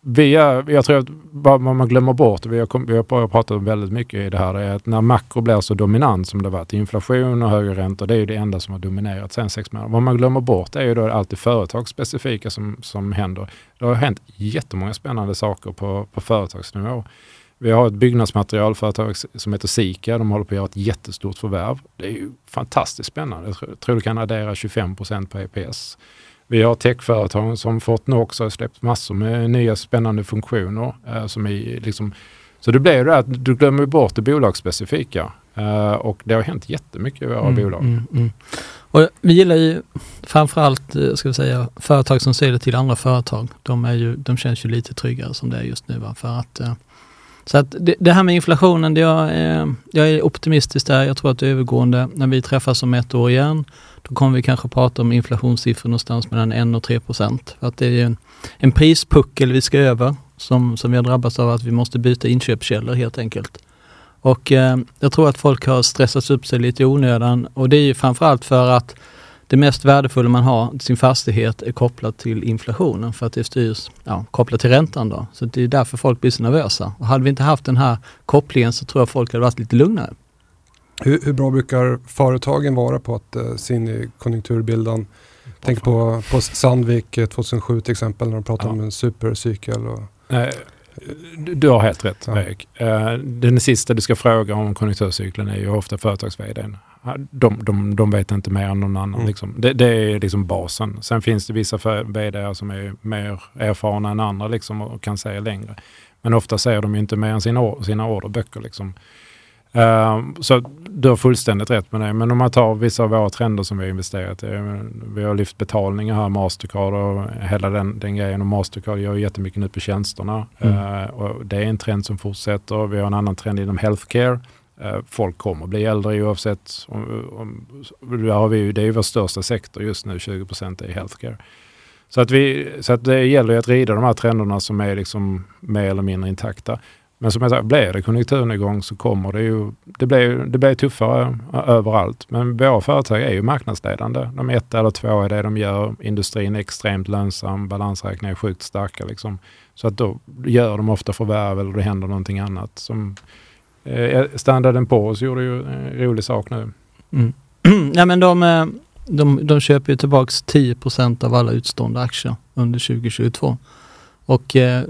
vi är, jag tror att vad man glömmer bort, vi har, vi har pratat väldigt mycket i det här, är att när makro blir så dominant som det varit, inflation och högre räntor, det är ju det enda som har dominerat sen sex månader. Vad man glömmer bort är ju då allt det företagsspecifika som, som händer. Det har hänt jättemånga spännande saker på, på företagsnivå. Vi har ett byggnadsmaterialföretag som heter Sika. De håller på att göra ett jättestort förvärv. Det är ju fantastiskt spännande. Jag tror du kan addera 25 procent på EPS. Vi har techföretag som Fortnox har släppt massor med nya spännande funktioner. Eh, som är liksom, så det blir det att du glömmer bort det bolagsspecifika. Eh, och det har hänt jättemycket i våra mm, bolag. Mm, mm. Och vi gillar ju framförallt eh, ska vi säga, företag som säljer till andra företag. De, är ju, de känns ju lite tryggare som det är just nu. Va? För att, så att det, det, här med inflationen, det jag, eh, jag är optimistisk där. Jag tror att det är övergående. När vi träffas om ett år igen då kommer vi kanske prata om inflationssiffror någonstans mellan 1 och 3 procent. Att det är en, en prispuckel vi ska över som, som vi har drabbats av att vi måste byta inköpskällor helt enkelt. Och eh, jag tror att folk har stressats upp sig lite i onödan och det är ju framförallt för att det mest värdefulla man har, sin fastighet, är kopplat till inflationen för att det styrs ja, kopplat till räntan. Då. Så det är därför folk blir så nervösa. Och hade vi inte haft den här kopplingen så tror jag folk hade varit lite lugnare. Hur, hur, bra brukar företagen vara på att uh, se in i konjunkturbilden? Tänk på, på Sandvik 2007 till exempel när de pratar ja. om en supercykel. Och... Du har helt rätt ja. Erik. Uh, den sista du ska fråga om konjunkturcykeln är ju ofta företags de, de, de vet inte mer än någon annan. Mm. Liksom. Det, det, är liksom basen. Sen finns det vissa vd som är mer erfarna än andra liksom, och kan säga längre. Men ofta säger de inte mer än sina, sina orderböcker. Liksom. Uh, så du har fullständigt rätt med det. Men om man tar vissa av våra trender som vi har investerat i. Vi har lyft betalningar här, Mastercard och hela den, den grejen. Och Mastercard gör jättemycket nu på tjänsterna. Mm. Uh, och det är en trend som fortsätter. Vi har en annan trend inom healthcare. Uh, folk kommer att bli äldre oavsett. Om, om, där har vi, det är ju vår största sektor just nu, 20 procent är healthcare. Så, att vi, så att det gäller att rida de här trenderna som är liksom mer eller mindre intakta. Men som jag sa, blir det konjunkturnedgång så kommer det ju, det blir, det blir tuffare överallt. Men våra företag är ju marknadsledande. De är ett eller två i det de gör. Industrin är extremt lönsam, balansräkningar är sjukt starka. Liksom. Så att då gör de ofta förvärv eller det händer någonting annat. Som, eh, eh, standarden på oss gjorde ju en rolig sak nu. Mm. ja, men de, eh, de, de köper ju tillbaks 10% av alla utstående aktier under 2022. Och eh,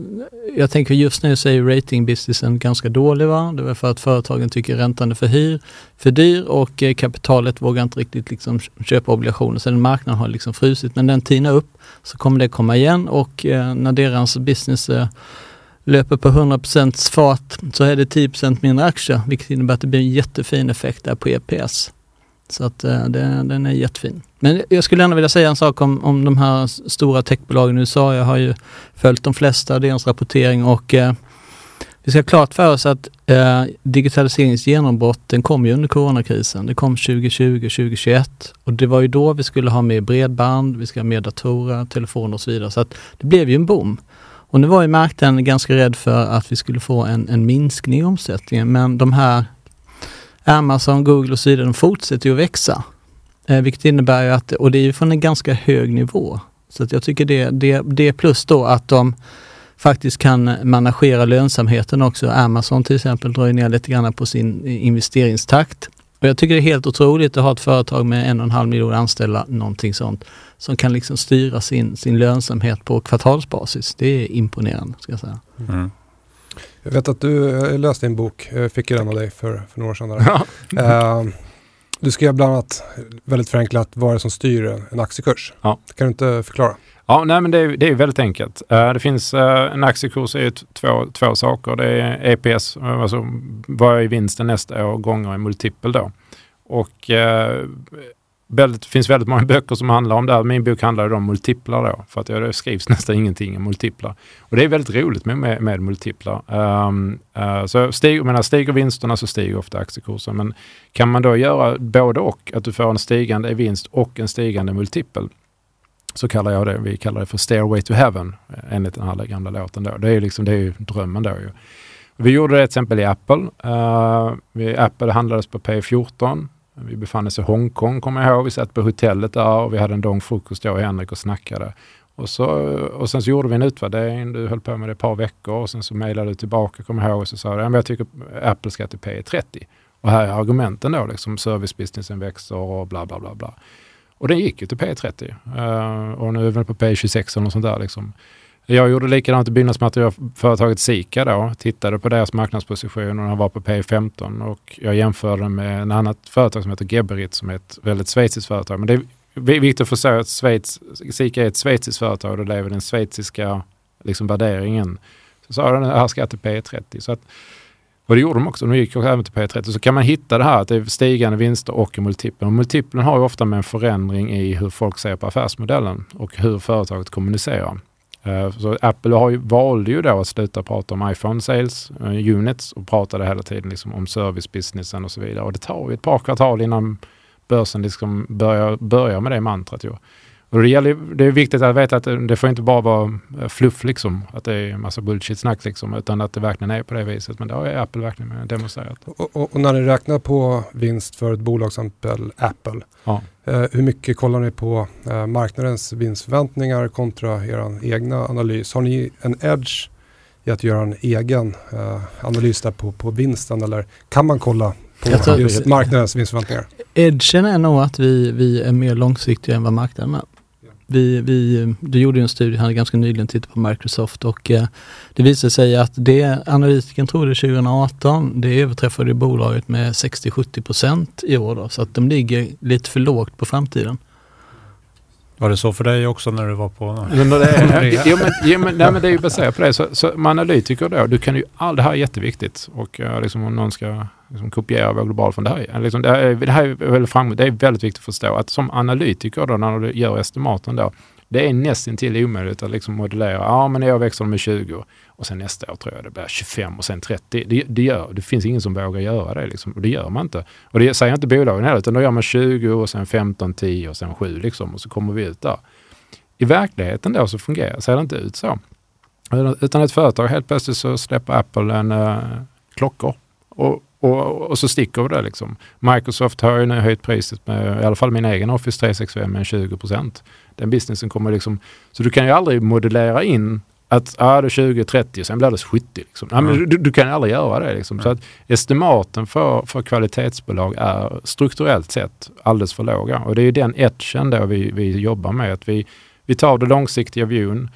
jag tänker just nu så är ju ratingbusinessen ganska dålig. Va? Det är för att företagen tycker räntan är för, hyr, för dyr och eh, kapitalet vågar inte riktigt liksom köpa obligationer. Så den marknaden har liksom frusit. Men den tinar upp så kommer det komma igen och eh, när deras business eh, löper på 100% fart så är det 10% mindre aktier vilket innebär att det blir en jättefin effekt där på EPS. Så att eh, det, den är jättefin. Men jag skulle ändå vilja säga en sak om, om de här stora techbolagen i USA. Jag har ju följt de flesta av deras rapportering och eh, vi ska ha klart för oss att eh, digitaliseringens genombrott den kom ju under coronakrisen. Det kom 2020, 2021 och det var ju då vi skulle ha mer bredband, vi ska ha mer datorer, telefoner och så vidare. Så att det blev ju en boom. Och nu var ju marknaden ganska rädd för att vi skulle få en, en minskning i omsättningen men de här Amazon, Google och så vidare, de fortsätter ju att växa. Eh, vilket innebär ju att, och det är ju från en ganska hög nivå. Så att jag tycker det, det, det plus då att de faktiskt kan managera lönsamheten också. Amazon till exempel drar ju ner lite grann på sin eh, investeringstakt. Och jag tycker det är helt otroligt att ha ett företag med en och en halv miljon anställda, någonting sånt, som kan liksom styra sin, sin lönsamhet på kvartalsbasis. Det är imponerande, ska jag säga. Mm. Jag vet att du läste en bok, jag fick ju den av dig för, för några år sedan. Ja. Uh, du skrev bland annat, väldigt förenklat, vad är det som styr en aktiekurs? Ja. Kan du inte förklara? Ja, nej, men det är, det är väldigt enkelt. Uh, det finns, uh, en aktiekurs är ju två, två saker. Det är EPS, alltså vad är vinsten nästa år gånger en multipel då. Och väldigt, det finns väldigt många böcker som handlar om det här. Min bok handlar om multiplar då, för att det skrivs nästan ingenting om multiplar. Och det är väldigt roligt med, med, med multiplar. Um, uh, så stig, menar, stiger vinsterna så stiger ofta aktiekursen. Men kan man då göra både och, att du får en stigande vinst och en stigande multipel, så kallar jag det, vi kallar det för Stairway to Heaven, enligt den här gamla låten då. Det är, liksom, det är ju drömmen då ju. Vi gjorde det till exempel i Apple. Uh, vi, Apple handlades på P14. Vi befann oss i Hongkong kommer jag ihåg. Vi satt på hotellet där och vi hade en lång frukost då, Henrik och snackade. Och, så, och sen så gjorde vi en utvärdering. Du höll på med det ett par veckor och sen så mejlade du tillbaka, kommer jag ihåg, och så sa du att jag tycker Apple ska till P30. Och här är argumenten då, liksom servicebusinessen växer och bla bla bla. bla. Och den gick ju till P30. Uh, eh, och nu är vi på P26 eller något sånt där. Liksom. Jag gjorde likadant i byggnadsmaterialföretaget Sika då. Tittade på deras marknadsposition och de var på P15 och jag jämförde med en annat företag som heter Geberit som är ett väldigt schweiziskt företag. Men det är viktigt att förstå att Schweiz, Sika är ett schweiziskt företag och det lever den schweiziska liksom, värderingen. Så sa den här ska till P30. Så att, och det gjorde de också, de gick också även till P30. Så kan man hitta det här att det är stigande vinster och multipeln. Och multipeln har ju ofta med en förändring i hur folk ser på affärsmodellen och hur företaget kommunicerar. Eh, så Apple har ju, valde ju då att sluta prata om iPhone sales uh, units och pratade hela tiden liksom om servicebusinessen och så vidare. Och det tar ju ett par kvartal innan börsen liksom börjar, börjar med det mantrat. Ju. Och det, gäller, det är viktigt att veta att det får inte bara vara eh, fluff, liksom, att det är en massa bullshit-snack, liksom, utan att det verkligen är på det viset. Men det har Apple verkligen demonstrerat. Och, och, och, när ni räknar på vinst för ett bolag som Apple, ja. eh, hur mycket kollar ni på eh, marknadens vinstförväntningar kontra er egna analys? Har ni en edge i att göra en egen eh, analys där på, på vinsten eller kan man kolla på just marknadens vinstförväntningar? Edgen är nog att vi, vi är mer långsiktiga än vad marknaden är. Vi, vi, du gjorde en studie här ganska nyligen, tittade på Microsoft och eh, det visade sig att det analytiken trodde 2018, det överträffade bolaget med 60-70% i år. Då, så att de ligger lite för lågt på framtiden. Var det så för dig också när du var på... Men det, är, jo, men, jo, men, nej, men det är ju baserat på det. Så, så med analytiker då, du kan ju, all, det här är jätteviktigt och uh, liksom, om någon ska liksom, kopiera vår globalfond, det här, liksom, det, här, det här är väldigt framgång. det är väldigt viktigt att förstå att som analytiker då, när du gör estimaten då, det är nästintill omöjligt att liksom modellera. Ja, men i år växer de med 20 och sen nästa år tror jag det blir 25 och sen 30. Det, det, gör, det finns ingen som vågar göra det liksom. och det gör man inte. Och det säger inte bolagen heller, utan då gör man 20 och sen 15, 10 och sen 7 liksom och så kommer vi ut där. I verkligheten då så fungerar, ser det inte ut så. Utan ett företag, helt plötsligt så släpper Apple en uh, klockor och, och, och, så sticker vi det liksom. Microsoft har ju nu höjt priset med, i alla fall min egen Office 365 med 20 procent. Den businessen kommer liksom, så du kan ju aldrig modellera in att ja, det är 20-30 sen blir det 70. Liksom. Ja, men du, du kan aldrig göra det. Liksom. Så att estimaten för, för kvalitetsbolag är strukturellt sett alldeles för låga. Och det är den etchen då vi, vi jobbar med. Att vi, vi tar det långsiktiga viewn.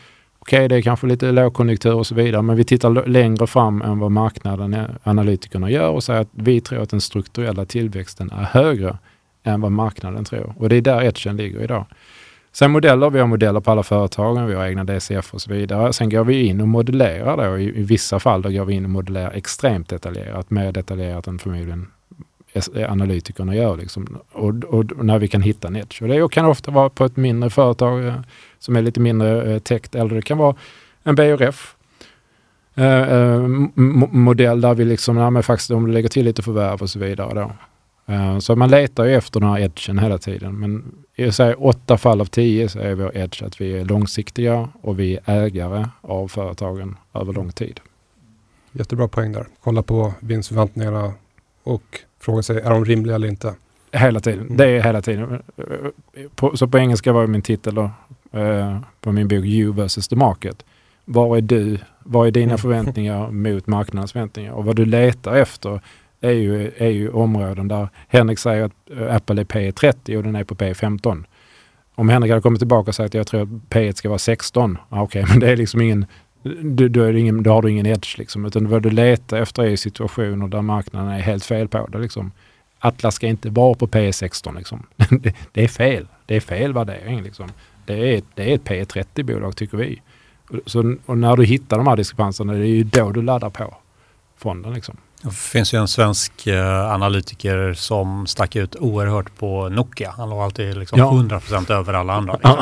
Okej, okay, det är kanske lite lågkonjunktur och så vidare, men vi tittar längre fram än vad marknaden, eh, analytikerna gör och säger att vi tror att den strukturella tillväxten är högre än vad marknaden tror. Och det är där etchen ligger idag. Sen modeller, vi har modeller på alla företagen, vi har egna DCF och så vidare. Sen går vi in och modellerar då. I, i vissa fall då går vi in och modellerar extremt detaljerat, mer detaljerat än förmodligen analytikerna gör. Liksom. Och, och, när vi kan hitta en edge. Och det kan ofta vara på ett mindre företag eh, som är lite mindre eh, täckt eller det kan vara en BRF. Eh, eh modell där vi liksom, ja, men faktiskt de lägger till lite förvärv och så vidare. Då. Eh, så man letar ju efter den här edgen hela tiden. Men i åtta fall av tio så är vår edge att vi är långsiktiga och vi är ägare av företagen över lång tid. Jättebra poäng där. Kolla på vinstförväntningarna och fråga sig, är de rimliga eller inte? Hela tiden. Mm. Det är hela tiden. På, så på engelska var min titel då, eh, på min bok You vs the Market. Vad är du? Vad är dina mm. förväntningar mot marknadens förväntningar? Och vad du letar efter är ju, är ju områden där Henrik säger att eh, Apple är P30 och den är på P15. Om Henrik hade kommit tillbaka och sagt att jag tror att P1 ska vara 16, okej, okay, men det är liksom ingen då, du är ingen, då har du ingen edge liksom. Utan vad du letar efter är situationer där marknaden är helt fel på det liksom. Atlas ska inte vara på P16 liksom. det, det, är fel. Det är fel värdering liksom. Det är, det är ett P30-bolag tycker vi. Så, och när du hittar de här diskrepanserna, det är ju då du laddar på fonden liksom. Det finns ju en svensk eh, analytiker som stack ut oerhört på Nokia. Han låg alltid liksom ja. 100% över alla andra. Liksom.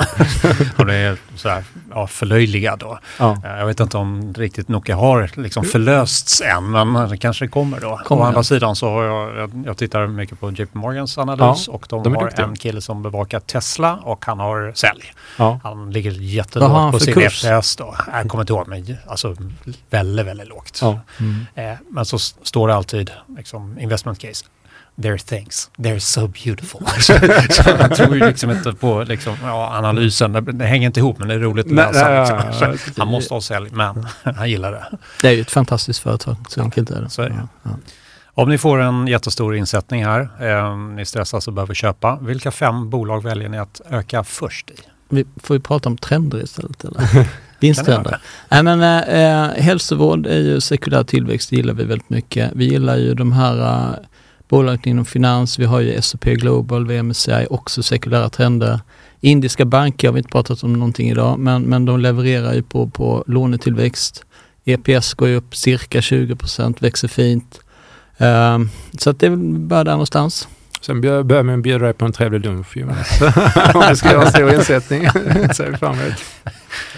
Ja. det är sådär, ja, förlöjligad då. Ja. Eh, jag vet inte om riktigt Nokia har liksom förlösts än, men det kanske kommer då. Kommer Å andra sidan så har jag, jag, jag tittar mycket på JP Morgans analys och de, de har duktiga. en kille som bevakar Tesla och han har sälj. Han ligger jättelågt på sin kurs? EPS då. Jag kommer inte ihåg, men alltså väldigt, väldigt lågt. Mm. Men så står det alltid liksom, investment case. They're things, they're so beautiful. så, jag tror ju liksom inte på liksom, ja, analysen, det, det, hänger inte ihop men det är roligt att läsa. Liksom. han måste ha sälj, men han gillar det. Det är ju ett fantastiskt företag, så enkelt är det. Så är det. Ja. Om ni får en jättestor insättning här, eh, ni stressar och behöver köpa, vilka fem bolag väljer ni att öka först i? Vi får vi prata om trender istället eller? Vinsttrender. Nej men eh, hälsovård är ju sekulär tillväxt, det gillar vi väldigt mycket. Vi gillar ju de här uh, bolagen inom finans, vi har ju S&P Global, VMSCI, också sekulära trender. Indiska banker har vi inte pratat om någonting idag, men, men de levererar ju på, på lånetillväxt. EPS går ju upp cirka 20% växer fint. Uh, så att det är väl bara där någonstans. Sen börjar man bjuda dig på en trevlig lunch Jonas. Om det ska vara stor insättning. ser vi fram emot.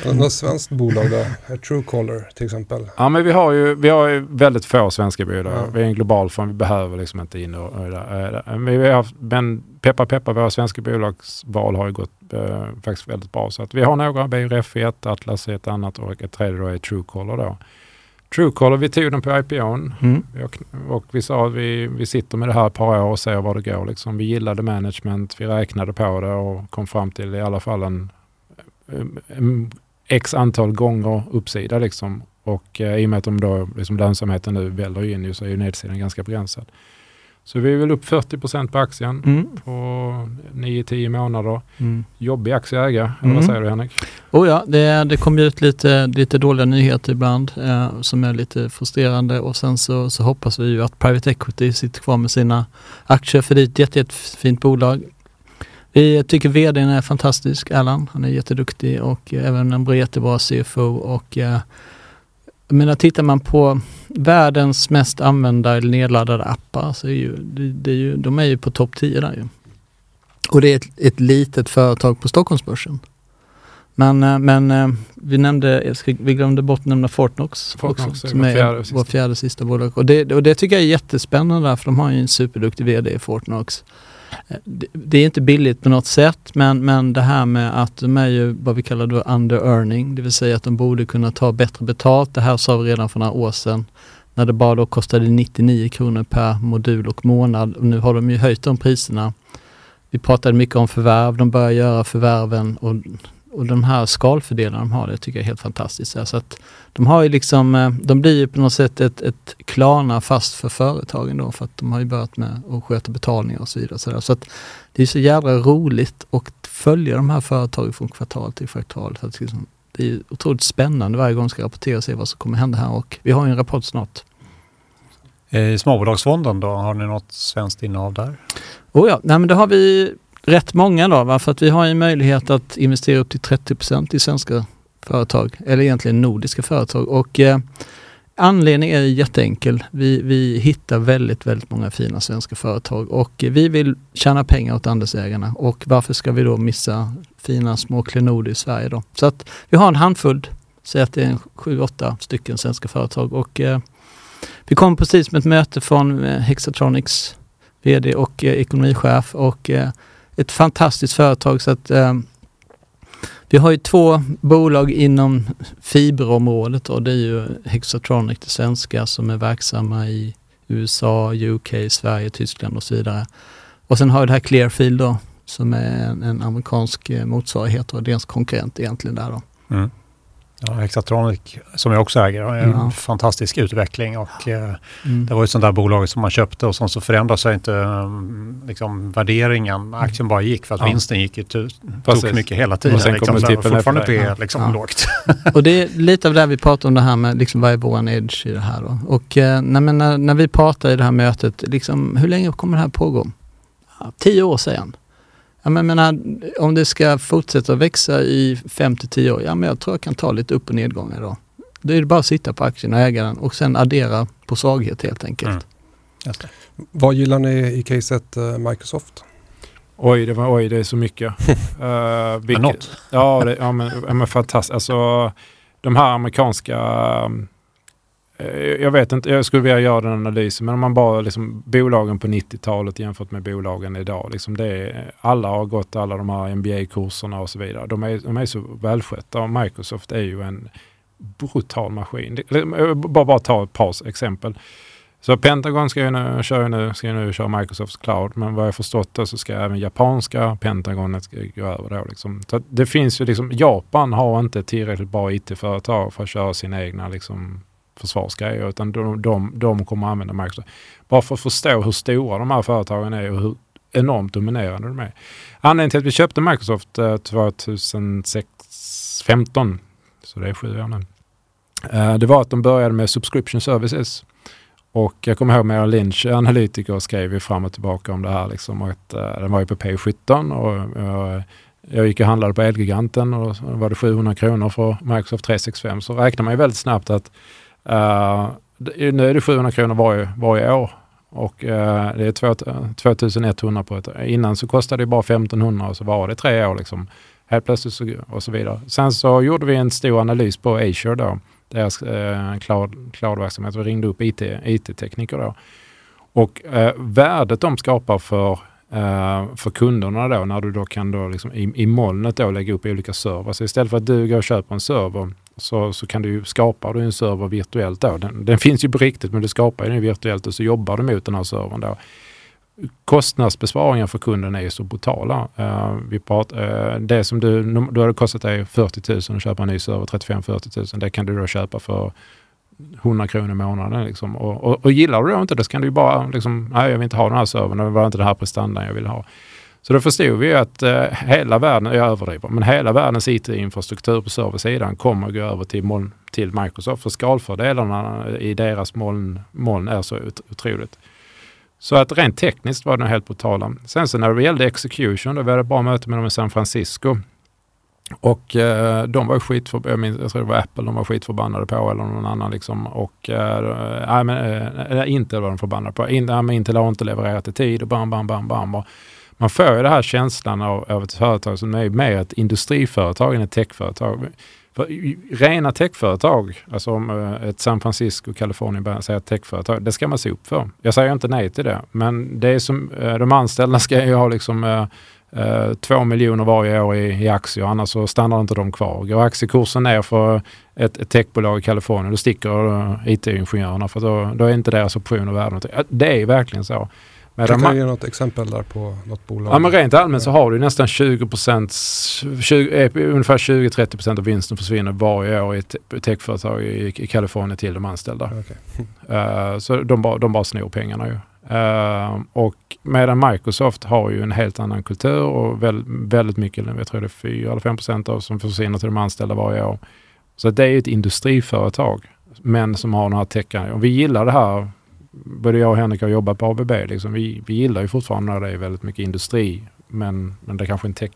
Något svenskt bolag då? Truecaller till exempel? Ja men vi har ju, vi har ju väldigt få svenska bolag. Ja. Vi är en global fond, vi behöver liksom inte in och, och där. Vi har, men peppa peppa, våra svenska bolagsval har ju gått eh, faktiskt väldigt bra. Så att vi har några, BRF i ett, Atlas i ett annat och ett tredje då är Truecaller då. Truecaller, vi tog den på IPOn mm. och, och, vi sa att vi, vi sitter med det här ett par år och ser var det går. Liksom. Vi gillade management, vi räknade på det och kom fram till i alla fall en x antal gånger uppsida. Liksom. Och eh, i och med att de då, liksom lönsamheten nu väller in så är ju nedsidan ganska begränsad. Så vi är väl upp 40% på aktien mm. på 9-10 månader. Mm. Jobbig aktieägare, mm. eller vad mm. säger du Henrik? Oh ja, det, det kommer ut lite, lite dåliga nyheter ibland eh, som är lite frustrerande och sen så, så hoppas vi ju att Private Equity sitter kvar med sina aktier för det är ett jätte, jättefint bolag. Vi tycker vdn är fantastisk, Erland. Han är jätteduktig och även en jättebra CFO och eh, jag menar, tittar man på världens mest använda nedladdade appar så är ju, det, det är ju, de är ju på topp 10 där ju. Och det är ett, ett litet företag på Stockholmsbörsen. Men, eh, men eh, vi nämnde, vi glömde bort nämna Fortnox, Fortnox också, som är fjärde vår fjärde sista bolag. Och det, och det tycker jag är jättespännande för de har ju en superduktig VD i Fortnox. Det är inte billigt på något sätt men, men det här med att de är ju vad vi kallar då under earning, det vill säga att de borde kunna ta bättre betalt. Det här sa vi redan för några år sedan när det bara då kostade 99 kronor per modul och månad och nu har de ju höjt de priserna. Vi pratade mycket om förvärv, de börjar göra förvärven och och de här skalfördelarna de har, det tycker jag är helt fantastiskt. Så att de har ju liksom, eh, de blir ju på något sätt ett, ett Klarna fast för företagen då, för att de har ju börjat med att sköta betalningar och så vidare. Så, så att det är så jävla roligt att följa de här företagen från kvartal till kvartal. För att liksom, det är otroligt spännande varje gång ska rapportera och se vad som kommer hända här och vi har ju en rapport snart. I småbolagsfonden då, har ni något svenskt innehav där? Oh ja, nej men det har vi rätt många då, va? för att vi har en möjlighet att investera upp till 30% i svenska företag, eller egentligen nordiska företag. Och eh, Anledningen är jätteenkel. Vi, vi hittar väldigt, väldigt många fina svenska företag och vi vill tjäna pengar åt andelsägarna. Och varför ska vi då missa fina små klenoder i Sverige då? Så att vi har en handfull, säg att det är sju, åtta stycken svenska företag och eh, vi kom precis med ett möte från eh, Hexatronics VD och eh, ekonomichef och eh, ett fantastiskt företag så att eh, vi har ju två bolag inom fiberområdet och det är ju Hexatronic, det svenska, som är verksamma i USA, UK, Sverige, Tyskland och så vidare. Och sen har vi det här Clearfield då, som är en, en amerikansk eh, motsvarighet och deras konkurrent egentligen där då. Mm. Ja, Hexatronic som jag också äger har en ja. fantastisk utveckling och eh, mm. det var ett sånt där bolag som man köpte och sen så förändrade sig inte mm, liksom, värderingen. Aktien bara gick för att ja. vinsten gick ju tok mycket hela tiden. Och sen liksom, så fortfarande P ja. liksom ja. lågt. och det är lite av det vi pratar om det här med liksom, vad är våran edge i det här då? Och eh, när, när vi pratar i det här mötet, liksom, hur länge kommer det här pågå? Tio år säger han. Ja, men menar, om det ska fortsätta växa i 5 till 10 år, ja men jag tror jag kan ta lite upp och nedgångar då. Då är det bara att sitta på aktien och äga den och sen addera på svaghet helt enkelt. Mm. Vad gillar ni i caset uh, Microsoft? Oj, det var, oj, det är så mycket. uh, vilket? Ja, det, ja, men, ja, men fantastiskt. Alltså, de här amerikanska um, Eh, Eh, jag vet inte, jag skulle vilja göra den analysen, men om man bara liksom bolagen på 90-talet jämfört med bolagen idag. Liksom det är, alla har gått alla de här MBA-kurserna och så vidare. De är, de är så välskötta och Microsoft är ju en brutal maskin. Bara, bara ta ett par exempel. Så Pentagon ska ju nu, kör nu, ska ju nu köra Microsofts cloud, men vad jag förstått det så ska även japanska Pentagonet gå över då. Liksom. Så det finns ju liksom, Japan har inte tillräckligt bra IT-företag för att köra sina egna liksom, försvarsgrejer, utan de, de, de kommer att använda Microsoft. Bara för att förstå hur stora de här företagen är och hur enormt dominerande de är. Anledningen till att vi köpte Microsoft eh, 2015, så det är sju år nu, eh, det var att de började med subscription services. Och jag kommer ihåg Merrill Lynch, analytiker, skrev ju fram och tillbaka om det här. Liksom, och att, uh, den var ju på P17 och uh, jag gick och handlade på Elgiganten och då var det 700 kronor för Microsoft 365. Så räknar man ju väldigt snabbt att Uh, nu är det 700 kronor varje, varje år och uh, det är 2100 på ett år. Innan så kostade det bara 1500 och så var det tre år liksom. Helt plötsligt så, och så vidare. Sen så gjorde vi en stor analys på Azure då, deras uh, cloud, cloudverksamhet. Vi ringde upp IT, IT-tekniker då. Och uh, värdet de skapar för för kunderna då, när du då kan då liksom i, i molnet då lägga upp olika servrar. Så istället för att du går och köper en server så, så kan du skapa du en server virtuellt då. Den, den finns ju på riktigt men du skapar den virtuellt och så jobbar du mot den här servern då. Kostnadsbesparingen för kunden är ju så brutala. Uh, vi pratar, uh, det som du, du hade kostat dig 40 000 att köpa en ny server, 35-40 000, det kan du då köpa för 100 kronor i månaden. Liksom. Och, och, och, gillar du då inte det så kan du ju bara, liksom, nej jag vill inte ha den här servern, det var inte den här prestandan jag vill ha. Så då förstod vi att eh, hela världen, jag överdriver, men hela världens IT-infrastruktur på serversidan kommer att gå över till, moln, till Microsoft. För skalfördelarna i deras moln, moln är så otroligt. Så att rent tekniskt var det helt brutala. Sen så när det gällde execution, då var det ett bra möte med dem i San Francisco. Och eh, de var skitförbannade, jag, minns, jag tror det var Apple de var skitförbannade på eller någon annan liksom. Och eh, men, eh, Intel var de förbannade på. In, äh, Intel har inte levererat i tid och bam, bam, bam, bam. Och man får ju den här känslan av, av ett företag som är mer ett industriföretag än ett techföretag. För rena techföretag, alltså om eh, ett San Francisco, Kalifornien säger techföretag, det ska man se upp för. Jag säger inte nej till det, men det är som, eh, de anställda ska ju ha liksom Uh, två miljoner varje år i, i aktier, annars så stannar inte de kvar. Går aktiekursen ner för ett, ett techbolag i Kalifornien, då sticker IT-ingenjörerna för då, då är inte deras optioner värda någonting. Det är verkligen så. Medan kan du ge något exempel där på något bolag? Ja men rent allmänt så har du nästan 20 20, eh, ungefär 20-30% av vinsten försvinner varje år i ett techföretag i, i Kalifornien till de anställda. Okay. Uh, så de, de bara snor pengarna ju. Uh, och medan Microsoft har ju en helt annan kultur och väl, väldigt mycket, jag tror det är 4 eller 5 procent av som försvinner till de anställda varje år. Så det är ett industriföretag, men som har här tecken. Och vi gillar det här, både jag och Henrik har jobbat på ABB, liksom. vi, vi gillar ju fortfarande när det är väldigt mycket industri, men, men det är kanske en tech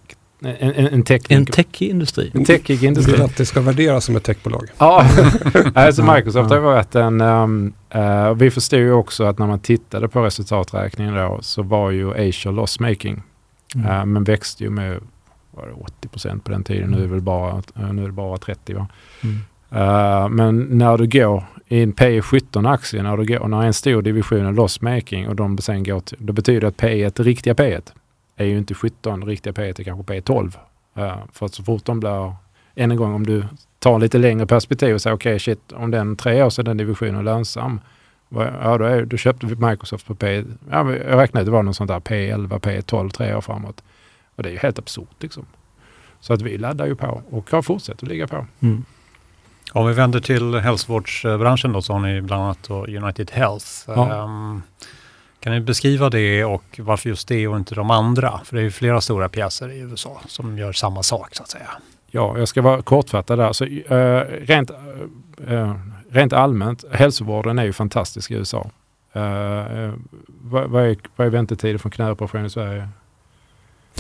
en, en, en, teknik. en techig industri. En techig industri. Du vill att det ska värderas som ett techbolag? Ja, alltså Microsoft har varit en... Um, uh, vi förstod ju också att när man tittade på resultaträkningen då så var ju Asia loss making. Mm. Uh, men växte ju med var det 80 procent på den tiden. Nu är väl bara, uh, nu är det bara 30 va. Mm. Uh, men när du går i en P 17 aktie, när, går, när en stor division är lossmaking och de sen går till, då betyder det att P1, riktiga P1, är ju inte 17, riktiga P1 är kanske P12. Uh, för att så fort de blir, än en gång om du tar lite längre perspektiv och säger okej okay, shit, om den tre år så är den divisionen lönsam, ja då, är, då köpte vi Microsoft på P, ja, jag räknade att det var någon sån där P11, P12 tre år framåt. Och det är ju helt absurt liksom. Så att vi laddar ju på och har fortsatt att ligga på. Mm. Om vi vänder till hälsovårdsbranschen då så har ni bland annat United Health. Ja. Um, kan ni beskriva det och varför just det och inte de andra? För det är ju flera stora pjäser i USA som gör samma sak så att säga. Ja, jag ska vara kortfattad där. Så, uh, rent, uh, rent allmänt, hälsovården är ju fantastisk i USA. Uh, vad, vad, är, vad är väntetiden från knäoperation i Sverige?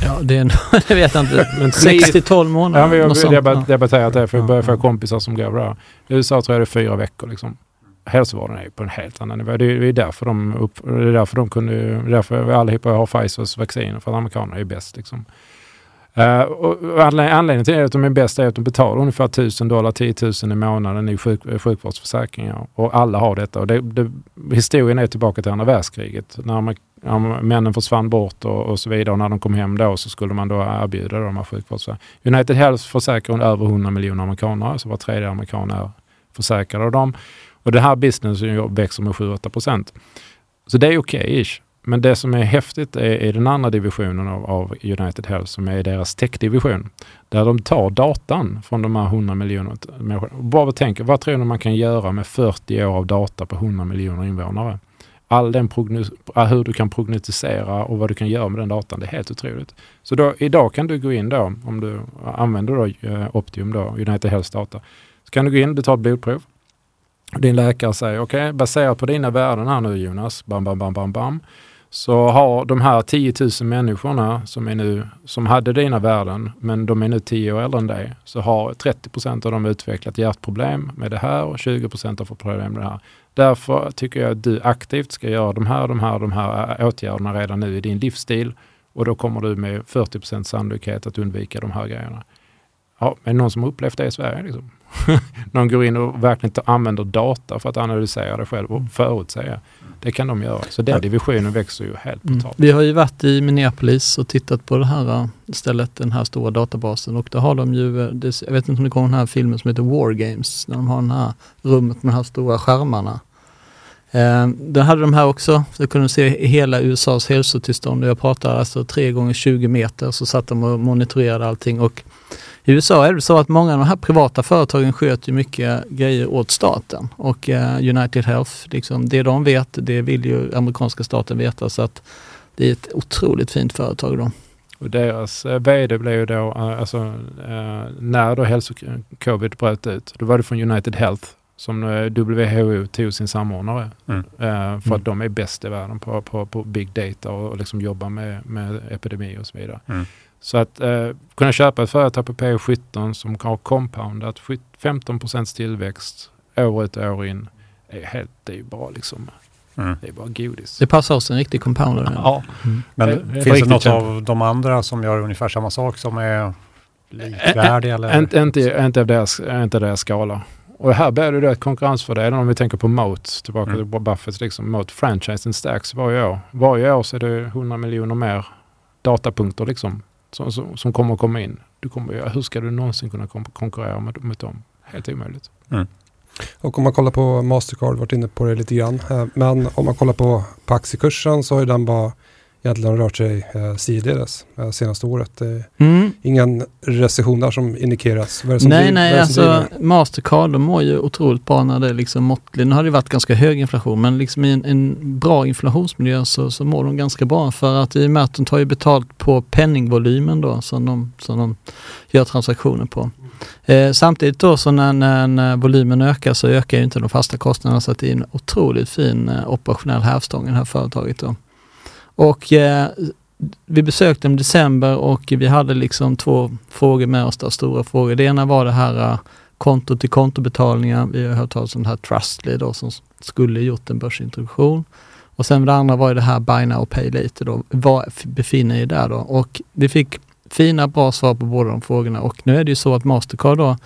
Ja, det, är, det vet jag inte. Men 6-12 månader. Ja, vi har debatterat det för jag börjar få kompisar som går där. I USA tror jag det är fyra veckor. Liksom hälsovården är på en helt annan nivå. Det är, därför de, upp, det är därför de kunde, är därför vi allihopa har Pfizers vaccin, för att amerikanerna är bäst. Liksom. Uh, och anledningen till att de är bäst är att de betalar ungefär 1000 dollar, 10 000 i månaden i sjuk, sjukvårdsförsäkringar. Och alla har detta. Och det, det, historien är tillbaka till andra världskriget. När, man, ja, männen försvann bort och, och, så vidare. Och när de kom hem då så skulle man då erbjuda de här sjukvårdsförsäkringarna. United Health försäkrar över 100 miljoner amerikaner, så var tredje amerikan är försäkrad av dem. Och det här businessen växer med 7-8 procent. Så det är okej okay-ish. Men det som är häftigt är, är den andra divisionen av, av, United Health som är deras techdivision. Där de tar datan från de här 100 miljoner människorna. Bara tänk, vad tror ni man kan göra med 40 år av data på 100 miljoner invånare? All den prognos, eh, hur du kan prognostisera och vad du kan göra med den datan, det är helt otroligt. Så då, idag kan du gå in då, om du använder då, eh, Optium, då, United Health data, så kan du gå in, du tar ett blodprov, din läkare säger, okej, okay, baserat på dina värden här nu Jonas, bam, bam, bam, bam, bam, så har de här 10 000 människorna som, är nu, som hade dina värden, men de är nu 10 år äldre än dig, så har 30 procent av dem utvecklat hjärtproblem med det här och 20 procent har fått problem med det här. Därför tycker jag att du aktivt ska göra de här, de här, de här äh, åtgärderna redan nu i din livsstil och då kommer du med 40 procent sannolikhet att undvika de här grejerna. Ja, är det någon som har upplevt det i Sverige? Liksom? Någon går in och verkligen använder data för att analysera det själv och förutsäga. Det kan de göra. Så den divisionen växer ju helt mm. Vi har ju varit i Minneapolis och tittat på det här äh, stället, den här stora databasen och då har de ju, äh, jag vet inte om det kommer den här filmen som heter War Games, när de har det här rummet med de här stora skärmarna. Eh, då hade de här också, så kunde se hela USAs hälsotillstånd. Jag pratar alltså 3 gånger 20 meter så satt de och monitorerade allting och i USA är det så att många av de här privata företagen sköter mycket grejer åt staten och eh, United Health, liksom, det de vet, det vill ju amerikanska staten veta så att det är ett otroligt fint företag då. Och deras eh, VD blev ju då, eh, alltså eh, när då hälso-covid bröt ut, då var det från United Health som WHO tog sin samordnare. Mm. Eh, för mm. att de är bäst i världen på, på, på big data och, och liksom jobba med, med epidemi och så vidare. Mm. Så att eh, kunna köpa ett företag på P17 som har compoundat 15% tillväxt år ut och år in, är helt, det är ju bara liksom Mm. Det är bara godis. Det passar oss en riktig compounder. Ja, mm. men det, finns det något kämpa. av de andra som gör ungefär samma sak som är likvärdiga? Ä, inte, inte, inte, av deras, inte deras skala. Och här blir det då ett konkurrensfördel om vi tänker på Moat, tillbaka mm. till Buffett, liksom Moat, franchisen stärks varje år. Varje år så är det 100 miljoner mer datapunkter liksom som, som, som kommer att komma in. Du kommer, hur ska du någonsin kunna konkurrera med, med dem? Helt omöjligt. Mm. Och om man kollar på Mastercard, varit inne på det lite grann. Eh, men om man kollar på, på aktiekursen så har den bara egentligen rört sig eh, sidledes eh, senaste året. Eh, Mm. ingen recession där som indikeras. Som Nej, är nej, alltså? Mastercard de mår ju otroligt bra när det är liksom måttligt. Nu har det varit ganska hög inflation men liksom i en, en bra inflationsmiljö så, så mår de ganska bra för att i och med att de tar ju betalt på penningvolymen då som de, som de gör transaktioner på. Eh, samtidigt då så när, när, när volymen ökar så ökar ju inte de fasta kostnaderna så att det är en otroligt fin eh, operationell hävstång i det här företaget då. Och eh, vi besökte dem i december och vi hade liksom två frågor med oss där, stora frågor. Det ena var det här eh, konto till kontobetalningar. Vi har hört talas om det här Trustly då som skulle gjort en börsintroduktion. Och sen det andra var ju det här Buy Now Pay Later då. Vad befinner er där då? Och vi fick fina bra svar på båda de frågorna och nu är det ju så att Mastercard då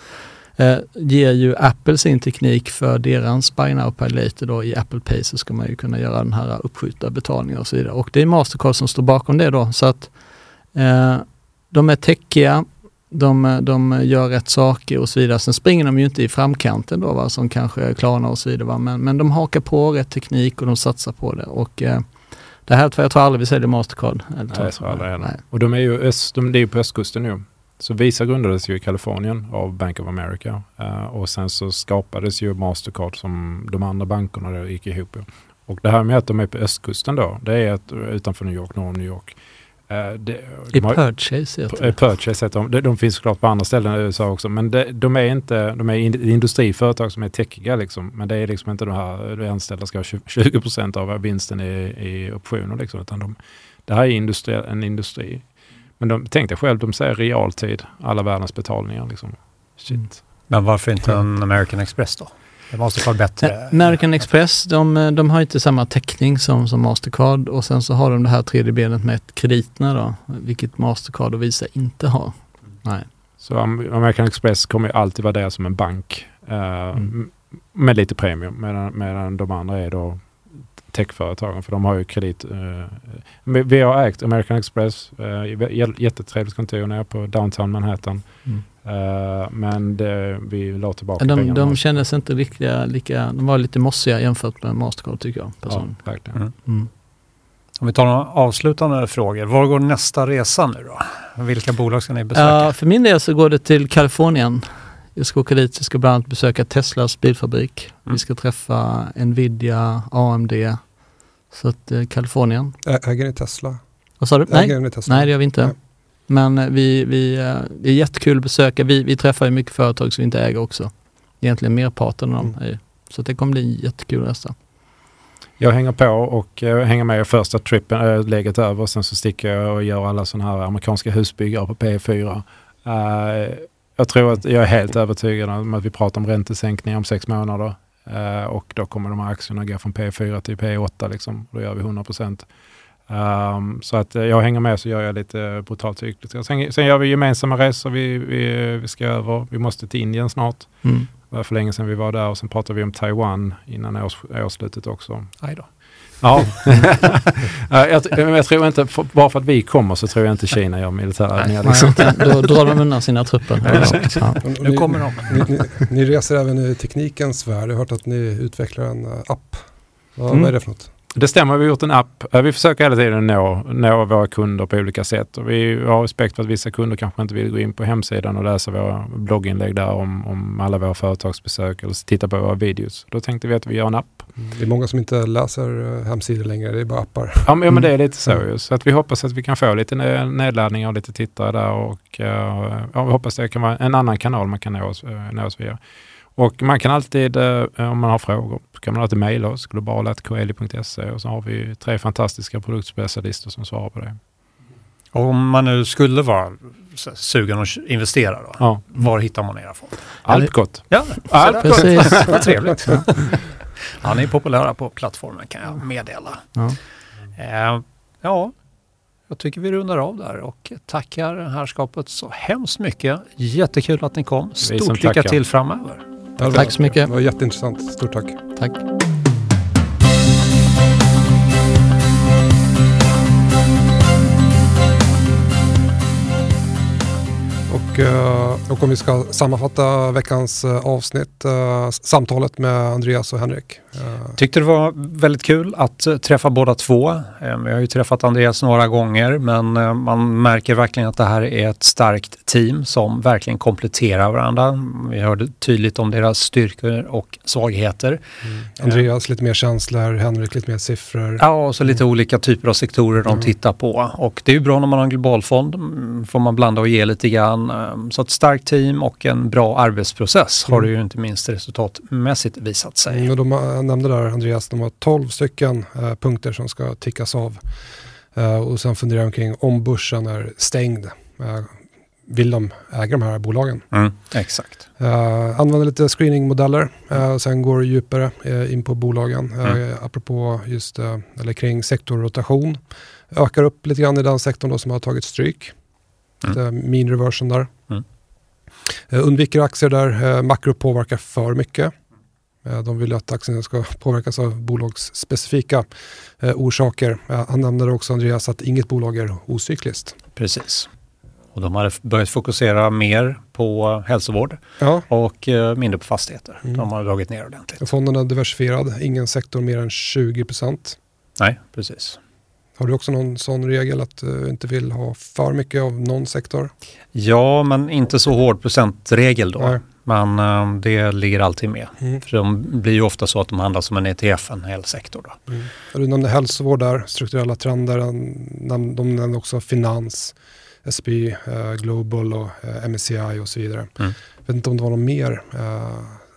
eh, ger ju Apple sin teknik för deras Buy Now Pay Later då i Apple Pay så ska man ju kunna göra den här uppskjuta betalningar och så vidare. Och det är Mastercard som står bakom det då så att eh, de är techiga, de, de gör rätt saker och så vidare. Sen springer de ju inte i framkanten då va, som kanske Klarna och så vidare. Va? Men, men de hakar på rätt teknik och de satsar på det. Och eh, det här, jag tror aldrig vi säljer Mastercard. Eller Nej, jag tror aldrig Nej. heller. Och de är ju öst, de, det är ju på östkusten nu. Så Visa grundades ju i Kalifornien av Bank of America. Eh, och sen så skapades ju Mastercard som de andra bankerna då gick ihop. Och det här med att de är på östkusten då, det är att utanför New York, norr om New York. Eh, det, I de har- Purchase heter Eh, det. Purchase heter de. De, de finns såklart på andra ställen i USA också. Men de, de är inte, de är in- industriföretag som är techiga liksom. Men det är liksom inte de här, de anställda ska ha 20 procent av vinsten i, i optioner liksom. Utan de, det här är industri, en industri. Men de, tänk dig själv, de säger realtid alla världens betalningar liksom. Shit. Mm. Men varför inte en American Express då? Det måste vara bättre. American Express, de, de har inte samma täckning som, som Mastercard och sen så har de det här tredje benet med krediterna då, vilket Mastercard och Visa inte har. Nej. Så Am- American Express kommer ju alltid vara där som en bank. eh, Mm. Med lite premium. Medan, medan de andra är då techföretagen. För de har ju kredit. eh, vi har ägt American Express. Uh, jättetrevligt kontor nere på downtown Manhattan. Mm. Eh, men det, vi la tillbaka De, pengarna. de kändes inte lika, lika, de var lite mossiga jämfört med Mastercard tycker jag ja, verkligen. Mm. Mm. Om vi tar några avslutande frågor. Var går nästa resa nu då? Vilka bolag ska ni besöka? Ja, för min del så går det till Kalifornien. Jag ska åka dit, jag ska bland annat besöka Teslas bilfabrik. Mm. Vi ska träffa Nvidia, AMD. Så att eh, Kalifornien. Ä- Äger ni Tesla? Vad sa du? Nej, Äger Tesla? nej det gör vi inte. Nej. Men eh, vi, vi, eh, det är jättekul att besöka. Vi, vi träffar ju mycket företag som vi inte äger också. Egentligen merparten av dem. Mm. Så det kommer bli en jättekul resa. Jag hänger på och uh, hänger med i första trippen, uh, läget över. Sen så sticker jag och gör alla sådana här amerikanska husbyggare på P4. Eh, jag tror att jag är helt övertygad om att vi pratar om räntesänkning om sex månader. Eh, och då kommer de här aktierna gå från P4 till P8 liksom. Då gör vi 100 procent. Um, så att eh, jag hänger med så gör jag lite brutalt ytligt. Sen, sen gör vi gemensamma resor. Vi, vi, vi ska över. Vi måste till Indien snart. Mm. Det var för länge sedan vi var där och sen pratar vi om Taiwan innan års, årsslutet också. Aj då. Ja, Ja, jag, jag tror inte, för, bara för att vi kommer så tror jag inte Kina gör militärövningar. Liksom. Då drar de undan sina trupper. Ja. Nu ni, kommer de. ni, ni, ni reser även i teknikens värld. Jag har hört att ni utvecklar en eh, app. Vad, Mm. vad är det för något? Det stämmer, vi har gjort en app. Eh, Vi försöker hela tiden nå, nå våra kunder på olika sätt. Och vi har respekt för att vissa kunder kanske inte vill gå in på hemsidan och läsa våra blogginlägg där om, om alla våra företagsbesök eller titta på våra videos. Då tänkte vi att vi gör en app. Det är många som inte läser eh, hemsidor längre, det är bara appar. Ja, men, ja, men det är Mm. lite så ju. Så att vi hoppas att vi kan få lite ne- nedladdningar och lite tittare där. Och uh, ja, vi hoppas det kan vara en annan kanal man kan nå oss, uh, nå oss via. Och man kan alltid, eh, om man har frågor, så kan man alltid mejla oss, globala.coeli.se och så har vi tre fantastiska produktspecialister som svarar på det. Om man nu skulle vara sugen att investera då, Ja, var hittar man era fonder? allt gott. Ja, gott. Precis. Vad trevligt. Ja, ni är populära på plattformen kan jag meddela. Ja. Eh, ja, jag tycker vi rundar av där och tackar herrskapet så hemskt mycket. Jättekul att ni kom. Stort lycka till framöver. Tack så mycket. Det var jätteintressant. Stort tack. Tack. Och Och, eh, om vi ska sammanfatta veckans eh, avsnitt, eh, samtalet med Andreas och Henrik. Tyckte det var väldigt kul att träffa båda två. Vi har ju träffat Andreas några gånger men man märker verkligen att det här är ett starkt team som verkligen kompletterar varandra. Vi hörde tydligt om deras styrkor och svagheter. Mm. Andreas lite mer känslor, Henrik lite mer siffror. Ja, och så lite mm. olika typer av sektorer de mm. tittar på. Och det är ju bra när man har en globalfond, mm, får man blanda och ge lite grann. Ehm, så ett starkt team och en bra arbetsprocess mm. har det ju inte minst resultatmässigt visat sig. Mm, de jag nämnde där Andreas, de har 12 stycken uh, punkter som ska tickas av. Uh, och sen funderar jag omkring om börsen är stängd. Uh, vill de äga de här bolagen? Mm, exakt. Uh, använder lite screeningmodeller, uh, sen går djupare uh, in på bolagen. Uh, apropå just, eller kring sektorrotation. Ökar upp lite grann i den sektorn då som har tagit stryk. Mm. Mean reversion där. Mm. Eh, undviker aktier där eh, makro påverkar för mycket. Eh, de vill att aktierna ska påverkas av bolagsspecifika orsaker. Han nämnde också Andreas att inget bolag är ocykliskt. Precis. Och de har börjat fokusera mer på hälsovård ja. och mindre på fastigheter. Mm. De har dragit ner ordentligt. Fonden är diversifierad, ingen sektor mer än 20 procent. Nej, precis. Har du också någon sån regel att du inte vill ha för mycket av någon sektor? Ja, men inte så hård procentregel då. Nej. Men uh, det ligger alltid med. Mm. För de blir ju ofta så att de handlas som en ETF, en hel sektor. Då. Mm. Du nämnde hälsovård där, strukturella trender. De nämnde också finans, SB, uh, Global och eh, MSCI och så vidare. Mm. Jag vet inte om det var något mer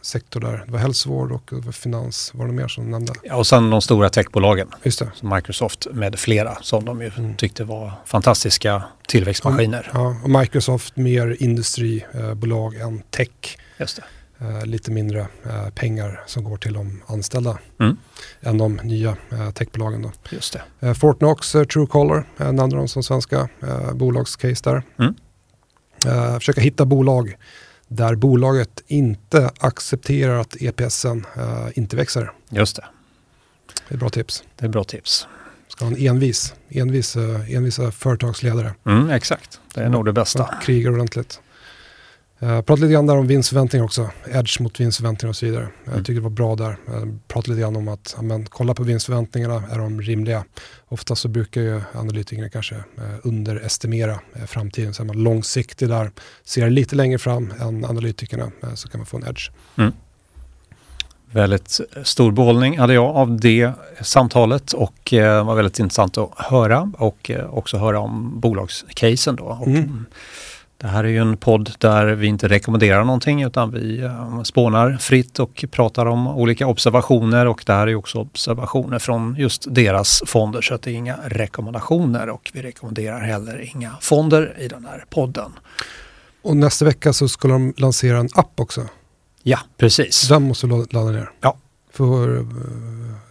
sektor där. Det var hälsovård och var finans. Var det mer som nämnde? Ja, och sen de stora techbolagen. Just det. Som Microsoft med flera som de ju mm. tyckte var fantastiska tillväxtmaskiner. Ja, och Microsoft mer industribolag än tech. Just det. Uh, lite mindre uh, pengar som går till de anställda mm. än de nya uh, techbolagen. Då. Just det. Fortnox, Truecaller nämnde de som svenska bolagscase där. Mm. försöka hitta bolag där bolaget inte accepterar att EPSen uh, inte växer. Just det. Det är bra tips. Det är bra tips. Ska ha en envis, envis, uh, envisa företagsledare. Mm, exakt, det är nog det bästa. Krigar ordentligt. Uh, prata lite grann där om vinstförväntningar också. Edge mot vinstförväntningar och så vidare. Mm. Jag tycker det var bra där. Uh, prata lite grann om att amen, kolla på vinstförväntningarna, är de rimliga? Ofta så brukar ju analytikerna kanske uh, underestimera framtiden. Så är man långsiktig där, ser lite längre fram än analytikerna så kan man få en edge. Mm. Väldigt stor behållning hade jag av det samtalet och det var väldigt intressant att höra och också höra om bolagscasen då. Och, mm det här är ju en podd där vi inte rekommenderar någonting utan vi uh, spånar fritt och pratar om olika observationer och det här är också observationer från just deras fonder så att det är inga rekommendationer och vi rekommenderar heller inga fonder i den här podden. Och nästa vecka så ska de lansera en app också. Ja, precis. Den måste du ladda ner. Ja. För uh,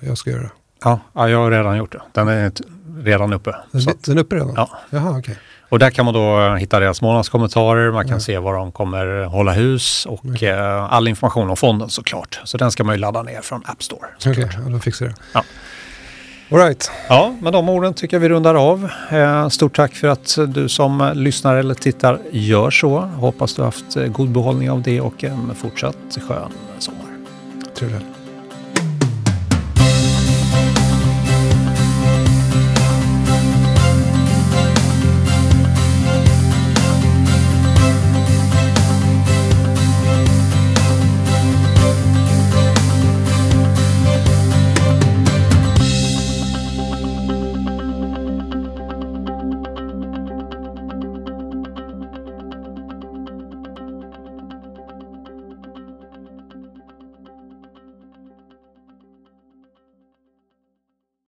jag ska göra det. Ja, ja, jag har redan gjort det. Den är redan uppe. Den, den är uppe redan? Ja. Jaha, okej. Okay. Och där kan man då hitta deras månadskommentarer, man kan mm. se var de kommer hålla hus och mm. eh, all information om fonden såklart. Så den ska man ju ladda ner från App Store. Okej, okay, ja, då fixar det. Ja. All right. Ja, med de orden tycker jag vi rundar av. Eh, stort tack för att du som lyssnar eller tittar gör så. Hoppas du har haft god behållning av det och en fortsatt skön sommar. Trevligt.